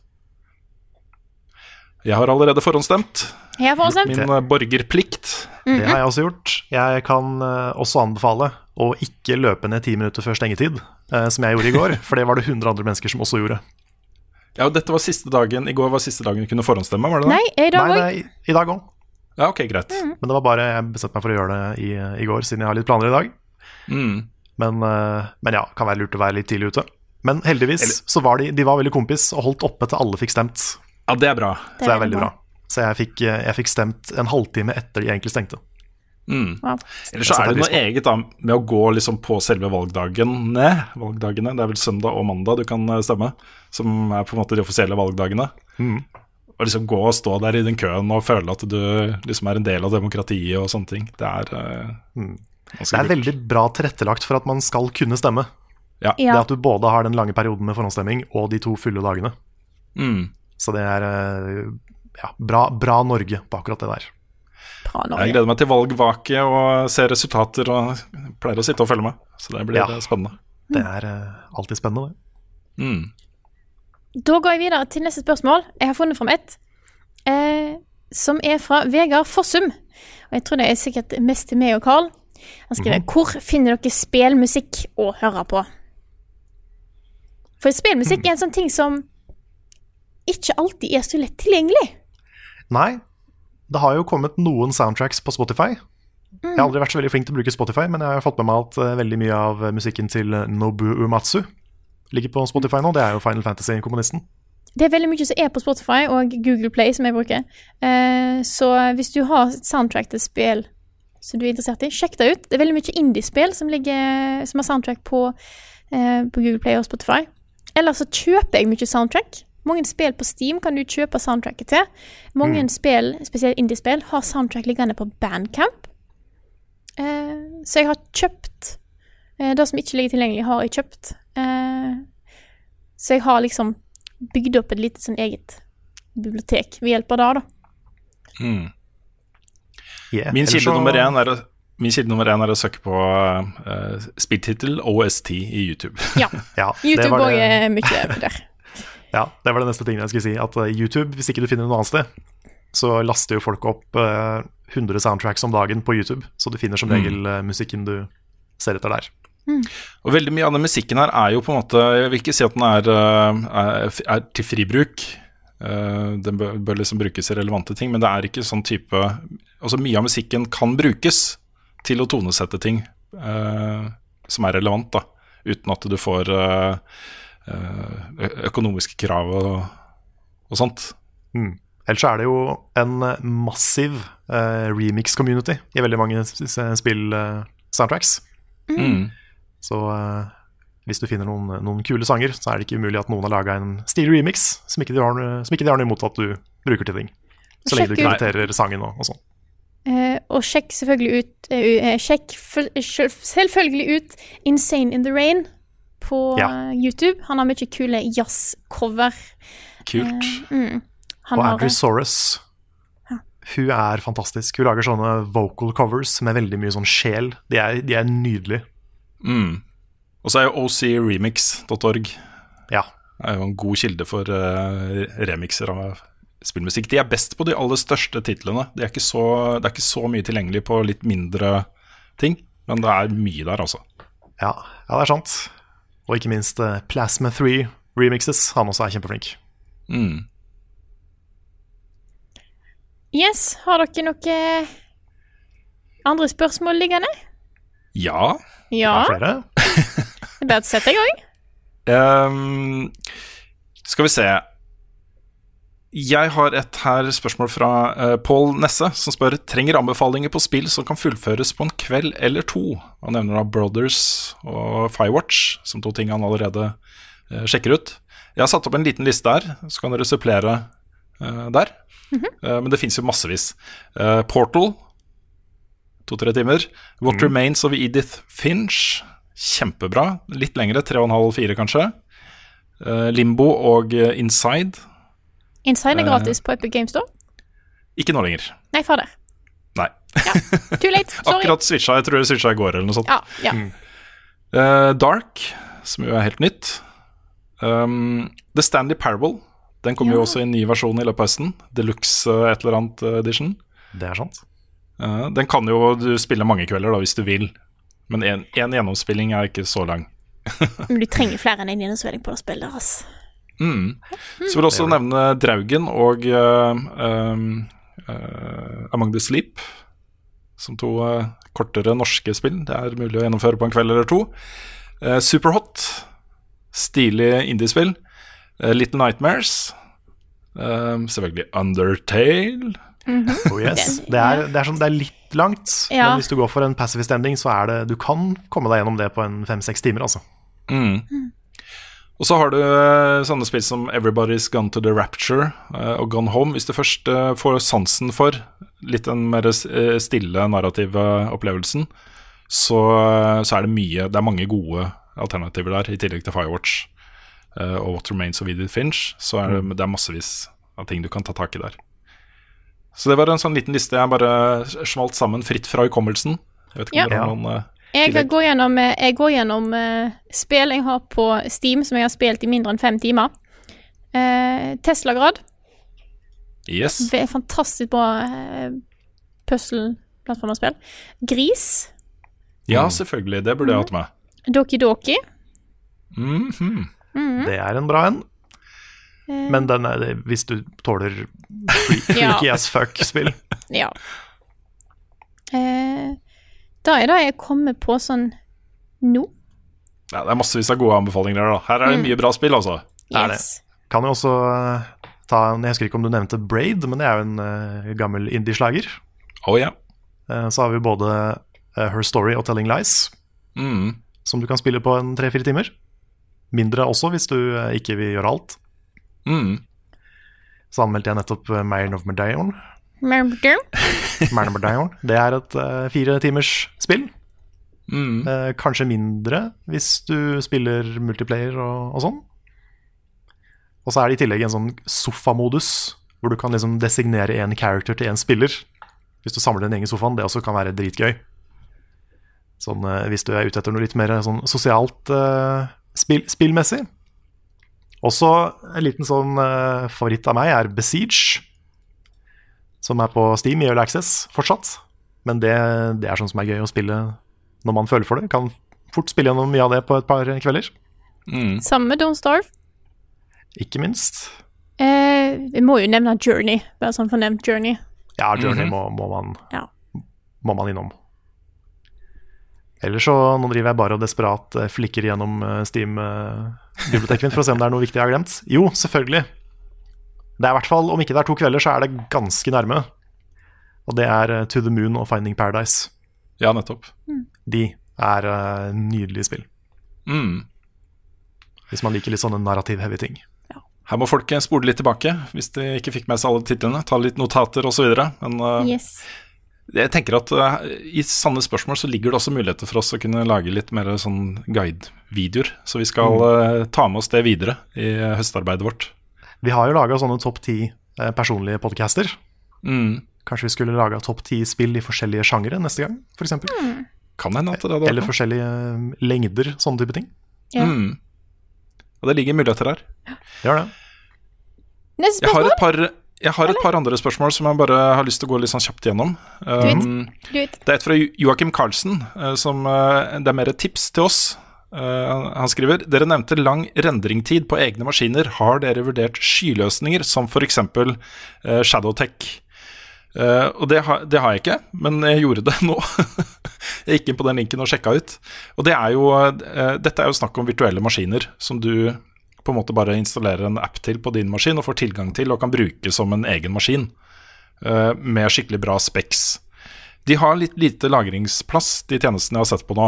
Speaker 2: Jeg har allerede forhåndsstemt.
Speaker 1: Jeg har forhåndsstemt.
Speaker 2: Min eh, borgerplikt.
Speaker 3: Det har jeg også gjort. Jeg kan eh, også anbefale å ikke løpe ned ti minutter før stengetid, som jeg gjorde i går. (laughs) For det var det 100 andre mennesker som også gjorde.
Speaker 2: Ja, og dette var siste dagen I går var siste dagen du kunne forhåndsstemme, var det det?
Speaker 1: Nei, i dag òg.
Speaker 3: nei, i dag òg.
Speaker 2: Ja, ok, greit.
Speaker 3: Men det var bare jeg bestemte meg for å gjøre det i, i går, siden jeg har litt planer i dag.
Speaker 2: Mm.
Speaker 3: Men, eh, men ja, kan være lurt å være litt tidlig ute. Men heldigvis så var de, de var veldig kompis og holdt oppe til alle fikk stemt.
Speaker 2: Ja, det er bra.
Speaker 3: Så det er veldig bra. Så jeg fikk, eh, jeg fikk stemt en halvtime etter de egentlig stengte.
Speaker 2: Mm.
Speaker 1: Wow.
Speaker 2: Ellers så er det noe eget da med å gå liksom på selve valgdagene. valgdagene. Det er vel søndag og mandag du kan eh, stemme, som er på en måte de offisielle valgdagene.
Speaker 3: Mm.
Speaker 2: Og liksom gå og stå der i den køen og føle at du liksom er en del av demokratiet og sånne ting. Det er eh,
Speaker 3: Mm. Det er veldig bra tilrettelagt for at man skal kunne stemme.
Speaker 2: Ja.
Speaker 1: Ja.
Speaker 3: Det at du både har den lange perioden med forhåndsstemming og de to fulle dagene.
Speaker 2: Mm.
Speaker 3: Så det er eh, ja, bra, bra Norge på akkurat det der.
Speaker 2: Jeg gleder meg til valgvake og se resultater og pleier å sitte og følge med. Så det blir
Speaker 3: Ja.
Speaker 2: eh, spennende.
Speaker 3: Det er alltid spennende, det.
Speaker 2: Mm.
Speaker 1: Da går jeg videre til neste spørsmål. Jeg har funnet fram ett, eh, som er fra Vegard Fossum. Og jeg tror det er sikkert mest til meg og Carl. Han skriver Hvor finner dere spelmusikk å høre på? For spelmusikk er en sånn ting som ikke alltid er så lett tilgjengelig.
Speaker 3: Nei, det har jo kommet noen soundtracks på Spotify. Jeg har aldri vært så veldig flink til å bruke Spotify, men jeg har fått med meg at eh, veldig mye av musikken til Nobu Umatsu ligger på Spotify nå. Det er jo Final Fantasy-komponisten.
Speaker 1: Det er veldig mye som er på Spotify og Google Play som jeg bruker. Eh, så hvis du har soundtrack til spill som du er interessert i, sjekk det ut. Det er veldig mye indie-spill som, ligger- som har soundtrack på, eh, på Google Play og Spotify. Eller så kjøper jeg mye soundtrack. Mange spill på Steam kan du kjøpe soundtracket til. Mange spill, spesielt indie-spill, har soundtrack liggende på Bandcamp. Eh, så jeg har kjøpt Det som ikke ligger tilgjengelig, har jeg kjøpt. Eh, så jeg har liksom bygd opp et lite sånn eget bibliotek ved hjelp av det, da.
Speaker 2: Mm.
Speaker 3: Yeah.
Speaker 2: Min kilde
Speaker 3: så-
Speaker 2: nummer én er Min kilde nummer én er å søke på uh, spilltittel OST i YouTube.
Speaker 1: Ja. (laughs)
Speaker 3: Ja,
Speaker 1: YouTube òg
Speaker 3: det-
Speaker 1: er mye der. (laughs)
Speaker 3: Ja, det var det neste tingen jeg skulle si. At eh, YouTube, hvis ikke du finner det noe annet sted, så laster jo folk opp uh, 100 soundtracks om dagen på YouTube. Så du finner som regel mm. musikken du ser etter der.
Speaker 2: Og veldig mye av den musikken her er jo på en måte Jeg vil ikke si at den er, eh, er, er til fribruk. Eh, den bør, bør liksom brukes i relevante ting, men det er ikke sånn type Altså Mye av musikken kan brukes til å tonesette ting eh, som er relevant, da. Uten at du får eh, eh, økonomiske krav og, og sånt.
Speaker 3: Mm. Ellers så er det jo en massiv eh, remix-community i veldig mange spill-soundtracks.
Speaker 2: Mm.
Speaker 3: Så eh, hvis du finner noen, noen kule sanger, så er det ikke umulig at noen har laga en stilig remix som ikke de har, som ikke de har noe imot at du bruker til ting. Så lenge du krediterer sangen og, og sånn.
Speaker 1: Uh, og sjekk selvfølgelig ut uh, Sjekk selvfølgelig ut Insane in the Rain på
Speaker 3: Ja.
Speaker 1: YouTube. Han har mye kule jazzcover.
Speaker 2: Kult.
Speaker 1: Mm.
Speaker 3: Og Andrew Soros, hun er fantastisk. Hun lager sånne vocal covers med veldig mye sånn sjel. De er, de er nydelige.
Speaker 2: Mm. Og så er jo ocremix.org
Speaker 3: Ja.
Speaker 2: er jo en god kilde for uh, remixer av spillmusikk. De er best på de aller største titlene. De er ikke så, det er ikke så mye tilgjengelig på litt mindre ting, men det er mye der, altså.
Speaker 3: Ja, ja det er sant. Og ikke minst uh, Plasma 3 remixes. Han også er kjempeflink.
Speaker 2: Mm.
Speaker 1: Yes, har dere noe andre spørsmål liggende?
Speaker 2: Ja.
Speaker 1: Ja.
Speaker 3: Er det flere?
Speaker 1: Det er (laughs) bare å sette i gang.
Speaker 2: Um, skal vi se. Jeg har et her spørsmål fra uh, Pål Nesse, som spør trenger anbefalinger på spill som kan fullføres på en kveld eller to. Han nevner da Brothers og Firewatch som to ting han allerede uh, sjekker ut. Jeg har satt opp en liten liste her, så kan dere supplere uh, der. Eh, men det fins jo massevis. Portal, to-tre timer. What Remains of Edith Finch, kjempebra. Litt lengre, 3,5-4 kanskje. Uh, Limbo og eh, Inside.
Speaker 1: Inside er
Speaker 2: gratis
Speaker 1: gratis på Epic Games Store.
Speaker 2: Ikke nå lenger.
Speaker 1: Nei, fader.
Speaker 2: Nei. Ja.
Speaker 1: Too late. (laughs) Sorry.
Speaker 2: Akkurat switcha, jeg tror jeg switcha i går eller noe sånt.
Speaker 1: Ja, ja.
Speaker 2: Eh, Dark, som jo er helt nytt. Um, The Stanley Parable. Den kommer jo også i en ny versjon i løpet av høsten. Deluxe eh, et eller annet eh, edition.
Speaker 3: Det er sant.
Speaker 2: Eh, den kan jo du spille mange kvelder da, hvis du vil. Men én gjennomspilling er ikke så lang. (laughs)
Speaker 1: Men du trenger flere enn én gjennomspilling på det spillet. ass.
Speaker 2: Mm. Så vil jeg også nevne Draugen og uh, um, eh, Among the Sleep. Som to uh, kortere norske spill. Det er mulig å gjennomføre på en kveld eller to. Uh, Superhot. Stilig indiespill. Uh, Little Nightmares. Selvfølgelig Undertale.
Speaker 3: Oh yes. det, er, det, er sånn, det er litt langt,
Speaker 1: Ja.
Speaker 3: men hvis du går for en pacifist ending, så er det Du kan komme deg gjennom det på en fem-seks timer, altså.
Speaker 2: Mm. Og så har du eh, sånne spill som Everybody's Gone to the Rapture eh, og Gone Home. Hvis du først eh, får sansen for litt den mer stille narrative opplevelsen, så, så er det mye Det er mange gode alternativer der, i tillegg til Firewatch og What Remains of Edith Finch. Så er det, det er massevis av ting du kan ta tak i der. Så det var en sånn liten liste jeg bare smalt sammen, fritt fra hukommelsen. Jeg vet ikke
Speaker 1: Ja.
Speaker 2: om noen eh,
Speaker 1: Jeg går gjennom, eh, jeg går gjennom uh, spill jeg har på Steam som jeg har spilt i mindre enn fem timer. Uh, Tesla-grad.
Speaker 2: Yes.
Speaker 1: Det er fantastisk bra uh, puzzle-plattformspill. Gris.
Speaker 2: Ja, selvfølgelig. Det burde jeg hatt med.
Speaker 1: Doki Doki.
Speaker 2: Mhm.
Speaker 1: Mhm.
Speaker 3: Det er en bra en.
Speaker 1: Eh,
Speaker 3: Men den er, hvis du tåler (laughs) freaky
Speaker 1: Ja.
Speaker 3: as fuck-spill
Speaker 1: Ja. Eh, da er det jeg kommer på sånn nå.
Speaker 2: Ja, det er massevis av gode anbefalinger her. da Her er det
Speaker 1: Mm.
Speaker 2: mye bra spill, altså.
Speaker 3: er det. Kan jo også eh, ta en Jeg husker ikke om du nevnte Braid, men det er jo en uh, gammel indie-slager.
Speaker 2: Oh, yeah.
Speaker 3: uh, så har vi både uh, Her Story og Telling Lies,
Speaker 2: Mm.
Speaker 3: som du kan spille på en tre-fire timer. Mindre også, hvis du ikke vil gjøre alt.
Speaker 2: Mm.
Speaker 3: Så anmeldte jeg nettopp of Medaillon.
Speaker 1: Murder.
Speaker 3: Of Medaillon. (laughs) Det er et uh, fire timers spill.
Speaker 2: Mm.
Speaker 3: Uh, kanskje mindre hvis du spiller multiplayer og, og sånn. Og så er det i tillegg en sånn sofamodus, hvor du kan liksom designere én character til én spiller. Hvis du samler din egen sofaen. Det også kan være dritgøy. Sånn, uh, hvis du er ute etter noe litt mer sånn sosialt uh, spill, spillmessig. Også en liten sånn uh, favoritt av meg er Besiege. Som er på Steam i Early Access fortsatt. Men det, det er sånn som er gøy å spille når man føler for det. Kan fort spille gjennom mye av det på et par kvelder.
Speaker 2: Mm.
Speaker 1: Samme med Don't Starve.
Speaker 3: Ikke minst.
Speaker 1: Eh, vi må jo nevne Journey. Bare sånn fornemt Journey.
Speaker 3: Ja, Journey
Speaker 2: Mhm.
Speaker 3: må, må, man,
Speaker 1: Ja.
Speaker 3: må man innom. Ellers så nå driver jeg bare og desperat eh, flikker gjennom eh, Steam-biblioteket mitt for å se om det er noe viktig jeg har glemt. Jo, selvfølgelig. Det er i hvert fall, Om ikke det er to kvelder, så er det ganske nærme. Og det er eh, To the Moon og Finding Paradise.
Speaker 2: Ja, nettopp.
Speaker 3: De er uh, nydelige spill.
Speaker 2: Mm.
Speaker 3: Hvis man liker litt sånne narrativ-heavy ting.
Speaker 2: Her må folk eh, spole litt tilbake hvis de ikke fikk med seg alle titlene. Ta litt notater osv. Men uh,
Speaker 1: Yes.
Speaker 2: jeg tenker at uh, i sanne spørsmål så ligger det også muligheter for oss å kunne lage litt mer sånn guide-videoer. Så vi skal mm. ta med oss det videre i eh, høstarbeidet vårt.
Speaker 3: Vi har jo laga sånne topp ti eh, personlige podcaster.
Speaker 2: Mm.
Speaker 3: Kanskje vi skulle laga topp ti spill i forskjellige sjangere neste gang, f.eks.
Speaker 2: Kan hende at det hadde vært
Speaker 3: Eller forskjellige eh, lengder, sånne type ting.
Speaker 1: Ja.
Speaker 2: Mm. Og det ligger muligheter her.
Speaker 3: Gjør det.
Speaker 1: Neste
Speaker 2: Jeg har et par, jeg har et par andre spørsmål som jeg bare har lyst til å gå litt sånn kjapt gjennom. Um, det er et fra Jo- Joakim Carlsen, eh, som eh, det er mer et tips til oss. Eh, han- skriver Dere nevnte lang rendringtid på egne maskiner. Har dere vurdert skyløsninger som f.eks. Uh, Shadowtech? Uh, og det har, det har jeg ikke, men jeg gjorde det (laughs) nå. jeg gikk inn på den linken og sjekka ut. Og det er jo, uh, dette er jo snakk om virtuelle maskiner som du på en måte bare installerer en app til på din maskin og får tilgang til og kan bruke som en egen maskin eh, med skikkelig bra specs. De har litt lite lagringsplass, de tjenestene jeg har sett på nå.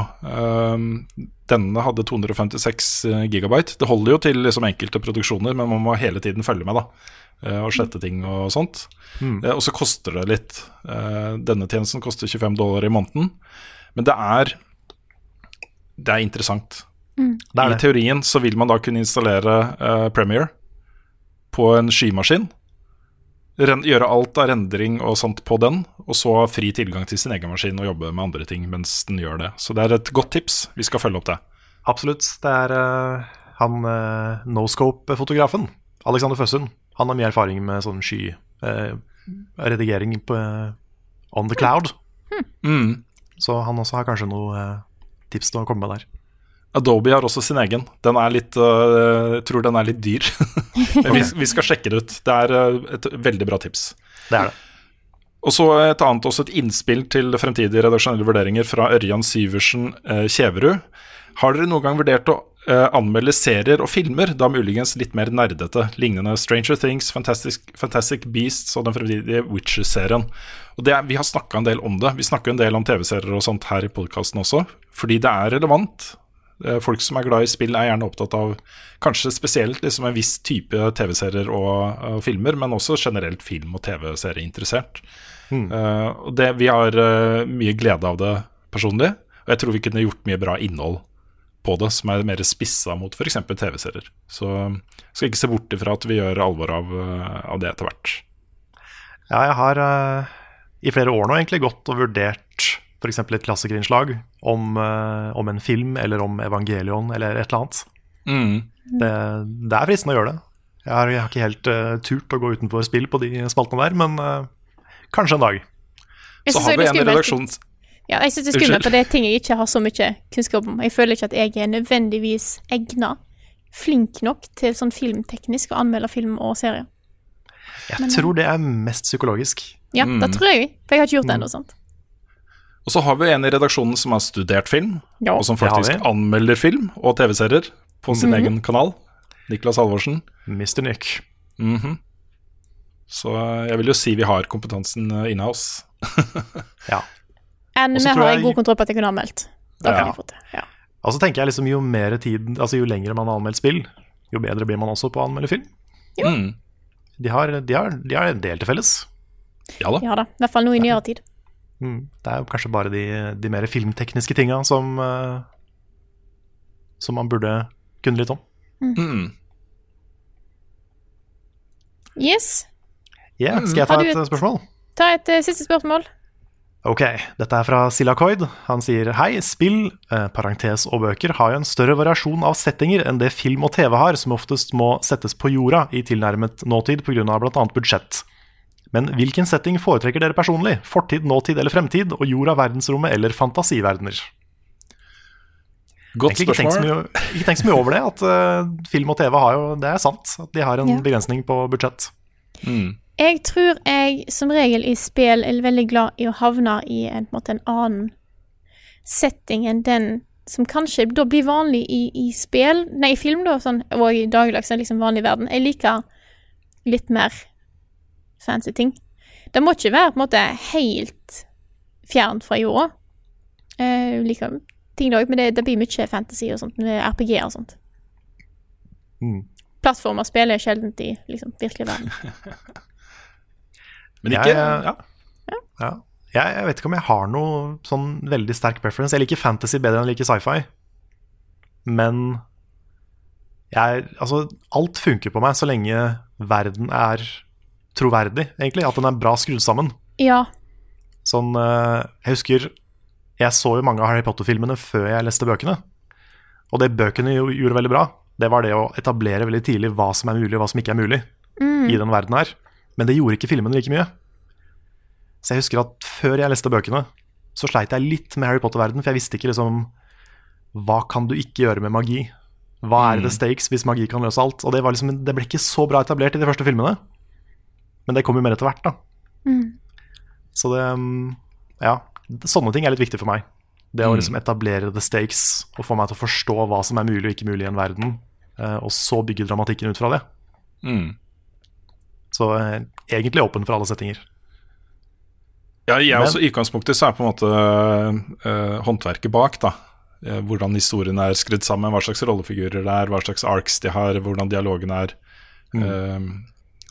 Speaker 2: Eh, denne hadde 256 gigabyte. Det holder jo til liksom enkelte produksjoner, men man må hele tiden følge med da, eh, og slette ting og sånt.
Speaker 3: Mm.
Speaker 2: Eh, og så koster det litt. Eh, denne tjenesten koster 25 dollar i måneden. Men det er det er interessant.
Speaker 1: Mm.
Speaker 3: Det er
Speaker 2: I teorien så vil man da kunne installere eh, Premiere på en skymaskin. Gjøre alt av rendring og sånt på den, og så ha fri tilgang til sin egen maskin og jobbe med andre ting mens den gjør det. Så det er et godt tips. Vi skal følge opp det.
Speaker 3: Absolutt. Det er uh, han uh, Noscope-fotografen, Alexander Føssund. Han har mye erfaring med sånn skyredigering på eh, on the cloud.
Speaker 2: Mm.
Speaker 3: Så han også har kanskje noe tips til å komme med der.
Speaker 2: Adobe har også sin egen. Den er litt, uh, jeg tror den er litt dyr. (laughs) Men vi, vi skal sjekke det ut. Det er øh, et veldig bra tips.
Speaker 3: Det er det.
Speaker 2: Og så et annet også et innspill til fremtidige redaksjonelle vurderinger fra Ørjan Syversen uh, Kjeverud. Har dere noen gang vurdert å uh, anmelde serier og filmer, da muligens litt mer nerdete, lignende Stranger Things, Fantastic, Fantastic Beasts og den fremtidige Witcher-serien? Og det Vi har snakka en del om det. Vi snakker en del om TV-serier og sånt her i podkasten også, fordi det er relevant. Eh, Folk som er glad i spill, er gjerne opptatt av kanskje spesielt liksom en viss type TV-serier og, og filmer, men også generelt film- og tv-serier interessert. Eh, og det, vi har uh, mye glede av det personlig, og jeg tror vi kunne gjort mye bra innhold på det som er mer spissa mot f.eks. TV-serier. Så skal ikke se bort ifra at vi gjør alvor av, av det etter hvert.
Speaker 3: Ja, jeg har uh, i flere år nå egentlig gått og vurdert f.eks. et klassikerinnslag om, eh, om en film eller om Evangelion eller et eller annet.
Speaker 2: Mm.
Speaker 3: Det, det er fristende å gjøre det. Jeg har, jeg har ikke helt uh, turt å gå utenfor spill på de spaltene der, men uh, kanskje en dag.
Speaker 1: Jeg
Speaker 2: Så har vi en
Speaker 1: skummelt. Ja, jeg synes det er skummelt, for det er ting jeg ikke har så mye kunnskap om. Jeg føler ikke at jeg er nødvendigvis egna, flink nok til sånn filmteknisk å anmelde film og serier.
Speaker 3: Jeg tror det er mest psykologisk.
Speaker 1: Ja,
Speaker 2: Mm.
Speaker 1: det tror jeg, for jeg har ikke gjort det ennå, sant.
Speaker 2: Og så har vi en i redaksjonen som har studert film,
Speaker 1: Ja.
Speaker 2: og som faktisk anmelder film og TV-serier på sin
Speaker 1: Mhm.
Speaker 2: egen kanal. Niklas Halvorsen.
Speaker 3: Mr. Nick.
Speaker 2: Mhm. Så jeg vil jo si vi har kompetansen eh, inne hos. (laughs)
Speaker 3: Ja.
Speaker 1: Enn vi har
Speaker 3: jeg-
Speaker 1: god kontroll på at jeg kunne anmeldt. Da
Speaker 2: Ja.
Speaker 1: kan jeg fått det. Ja.
Speaker 3: Og så tenker jeg liksom jo mer tid, altså jo lengre man har anmeldt spill, jo bedre blir man også på å anmelde film.
Speaker 2: Mm.
Speaker 3: De har, de har, de har en del til felles.
Speaker 2: Ja da.
Speaker 1: ja da, i hvert fall nå i nyere tid.
Speaker 3: Mm. Det er jo kanskje bare de, de mer filmtekniske tinga som, eh, som man burde kunne litt om.
Speaker 2: Mm.
Speaker 1: Yes.
Speaker 3: Yeah, skal jeg ta et
Speaker 1: et-
Speaker 3: spørsmål?
Speaker 1: Ta et uh, siste spørsmål.
Speaker 3: Ok, dette er fra Silakoid. Han sier hei, spill, eh, parentes og bøker har jo en større variasjon av settinger enn det film og TV har, som oftest må settes på jorda i tilnærmet nåtid pga. bl.a. budsjett. Men hvilken setting foretrekker dere personlig? Fortid, nåtid eller fremtid? Og jorda, verdensrommet eller fantasiverdener?
Speaker 2: Godt
Speaker 3: Egentlig ikke tenkt, så
Speaker 2: spørsmål.
Speaker 3: mye, ikke tenkt så mye over det, at uh, film og TV har jo Det er sant, at de har en
Speaker 1: Ja.
Speaker 3: begrensning på budsjett.
Speaker 2: Mm.
Speaker 1: Jeg tror jeg som regel i spill er veldig glad i å havne i en, en, måte en annen setting enn den som kanskje da blir vanlig i, i spill, nei, i film da, sånn, og i dagligdags, liksom vanlig verden. Jeg liker litt mer fancy ting. Det må ikke være på en måte helt fjernt fra jorda. Uh, Jeg liker ting også, òg, men det, det blir mye fantasy og sånt, med RPG og sånt.
Speaker 3: Mm.
Speaker 1: Plattformer spiller jeg sjelden i liksom, virkelig verden. (laughs)
Speaker 2: Men
Speaker 3: Jeg,
Speaker 2: ikke
Speaker 3: eh,
Speaker 2: ja.
Speaker 3: Ja. Jeg, jeg vet ikke om jeg har noe sånn veldig sterk preference. Jeg liker fantasy bedre enn jeg liker sci-fi. Men jeg, altså, alt funker på meg så lenge verden er troverdig, egentlig. At den er bra skrudd sammen.
Speaker 1: Ja.
Speaker 3: Sånn, eh, jeg husker Jeg så jo mange av Harry Potter-filmene før jeg leste bøkene. Og det bøkene jo, gjorde veldig bra, det var det å etablere veldig tidlig hva som er mulig, og hva som ikke er mulig i den verden her. Men det gjorde ikke filmene like mye. Så jeg husker at før jeg leste bøkene, så sleit jeg litt med Harry Potter-verden, for jeg visste ikke liksom Hva kan du ikke gjøre med magi? Hva er the stakes hvis magi kan løse alt? Og det, var liksom, det ble ikke så bra etablert i de første filmene. Men det kommer jo mer etter hvert, da. Så det mm, Ja. Sånne ting er litt viktig for meg. Det å liksom etablere the stakes og få meg til å forstå hva som er mulig og ikke mulig i en verden, eh, og så bygge dramatikken ut fra det.
Speaker 2: Mm.
Speaker 3: Så eh, egentlig åpen for alle settinger.
Speaker 2: Ja, jeg
Speaker 3: Men-
Speaker 2: også, I utgangspunktet så er på en måte uh, håndverket bak, da. Hvordan historien er skrudd sammen, hva slags rollefigurer det er, hva slags arcs de har, hvordan dialogen er.
Speaker 3: Mm.
Speaker 2: Eh,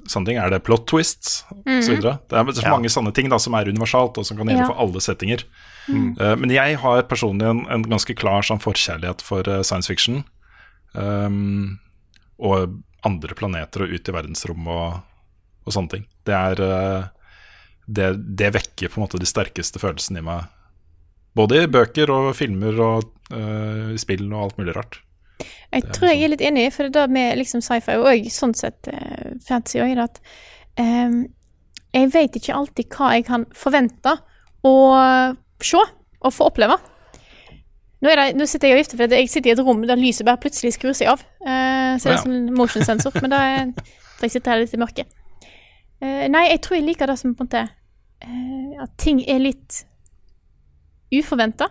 Speaker 2: sånne ting. Er det plot twists
Speaker 1: Mhm.
Speaker 2: osv.? Det er så
Speaker 3: Ja.
Speaker 2: mange sånne ting da, som er universalt, og som kan gjelde
Speaker 1: Ja.
Speaker 2: for alle settinger.
Speaker 3: Mm.
Speaker 2: Uh, men jeg har personlig en, en ganske klar sånn forkjærlighet for uh, science fiction. Um, og andre planeter og ut i verdensrommet og, og sånne ting. Det er uh, det, det vekker på en måte de sterkeste følelsene i meg. Både i bøker og filmer og eh, spill og alt mulig rart.
Speaker 1: Jeg tror jeg er litt enig, for det er det med liksom sci-fi og sånn sett uh, fantasy òg, at um, jeg vet ikke alltid hva jeg kan forvente å se og få oppleve. Nå, er det, nå sitter jeg og vifter, for jeg sitter i et rom der lyset bare plutselig skrur seg av. Uh, så det er
Speaker 2: Ja.
Speaker 1: sånn motion sensor, men da er jeg sitter her litt i mørket. Uh, nei, jeg tror jeg liker det som på en måte uh, At ting er litt uforventa.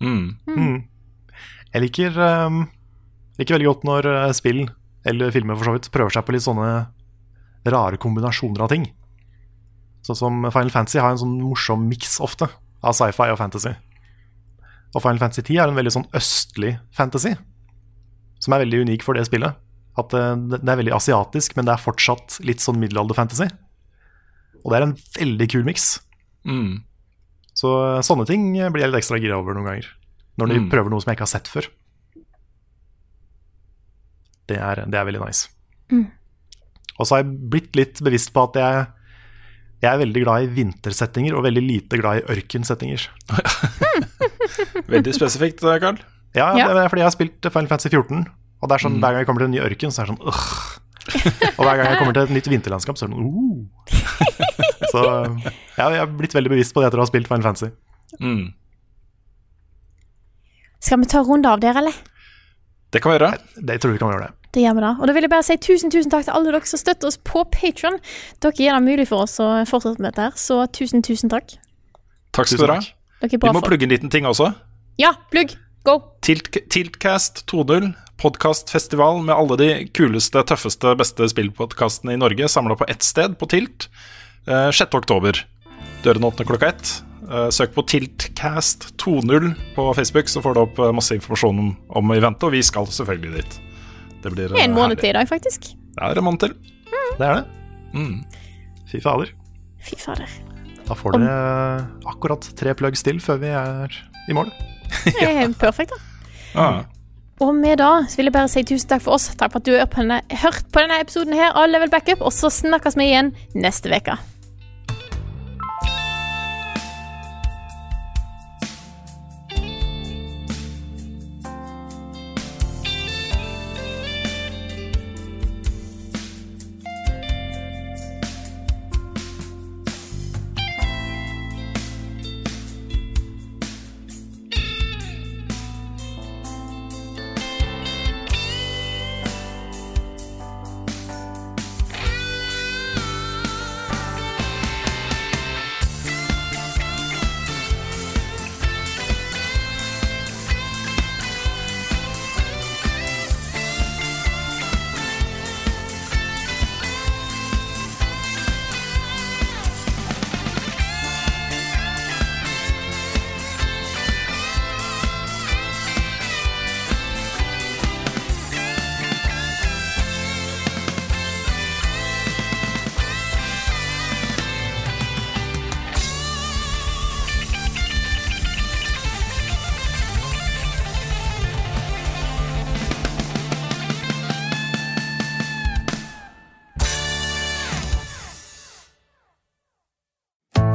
Speaker 2: Mm.
Speaker 3: Mm. Jeg liker, um, liker veldig godt når eh, spill, eller filmer for så vidt, prøver seg på litt sånne rare kombinasjoner av ting. Sånn som Final Fantasy har en sånn morsom miks ofte av sci-fi og fantasy. Og Final Fantasy 10 er en veldig sånn østlig fantasy, som er veldig unik for det spillet. At eh, det det er veldig asiatisk, men det er fortsatt litt sånn middelalder-fantasy. Og det er en veldig kul miks.
Speaker 2: Mm.
Speaker 3: Så eh, sånne ting blir jeg litt ekstra gira over noen ganger. Når de
Speaker 2: Mm.
Speaker 3: prøver noe som jeg ikke har sett før. Det er, det er veldig nice.
Speaker 1: Mm.
Speaker 3: Og så har jeg blitt litt bevisst på at jeg, jeg er veldig glad i vintersettinger og veldig lite glad i ørkensettinger. (laughs)
Speaker 2: Veldig spesifikt, Karl. Carl.
Speaker 3: Ja,
Speaker 1: Ja.
Speaker 3: Det er fordi jeg har spilt Final Fantasy 14, og det er sånn,
Speaker 2: Mm.
Speaker 3: hver gang jeg kommer til en ny ørken, så er det sånn øh. Og hver gang jeg kommer til et nytt vinterlandskap, så er det sånn uh. (laughs) Så ja, jeg har blitt veldig bevisst på det etter å ha spilt Final Fantasy.
Speaker 2: Mm.
Speaker 1: Skal vi ta en runde av der, eller?
Speaker 2: Det kan vi gjøre.
Speaker 3: Det tror vi kan gjøre det.
Speaker 1: Det gjør vi da. Og da vil jeg bare si tusen, tusen takk til alle dere som støtter oss på Patron. Dere gjør det mulig for oss å fortsette med dette her, så tusen, tusen takk.
Speaker 2: Takk skal
Speaker 3: du
Speaker 2: dere ha. Vi må plugge en liten ting også.
Speaker 1: Ja, plugg. Go.
Speaker 2: Tilt, Tiltcast 2.0, podkastfestival med alle de kuleste, tøffeste, beste spillpodkastene i Norge samla på ett sted, på Tilt. Eh, 6. oktober. Dørene åpner klokka ett. Eh, søk på Tiltcast 2.0 på Facebook, så får du opp eh, masse informasjon om, om eventet, og vi skal selvfølgelig dit. Det blir eh,
Speaker 1: En måned
Speaker 2: herlig.
Speaker 1: til i dag, faktisk.
Speaker 2: Det er en måned til.
Speaker 3: Det er det.
Speaker 2: Mm.
Speaker 3: Fy fader.
Speaker 1: Fy fader.
Speaker 3: Da får dere akkurat tre plugs til før vi er i mål. (laughs)
Speaker 1: Det er perfekt, da.
Speaker 2: Ah.
Speaker 1: Og med da så vil jeg bare si tusen takk for oss. Takk for at du har hørt på denne episoden her av Level Backup, og så snakkes vi igjen neste uke.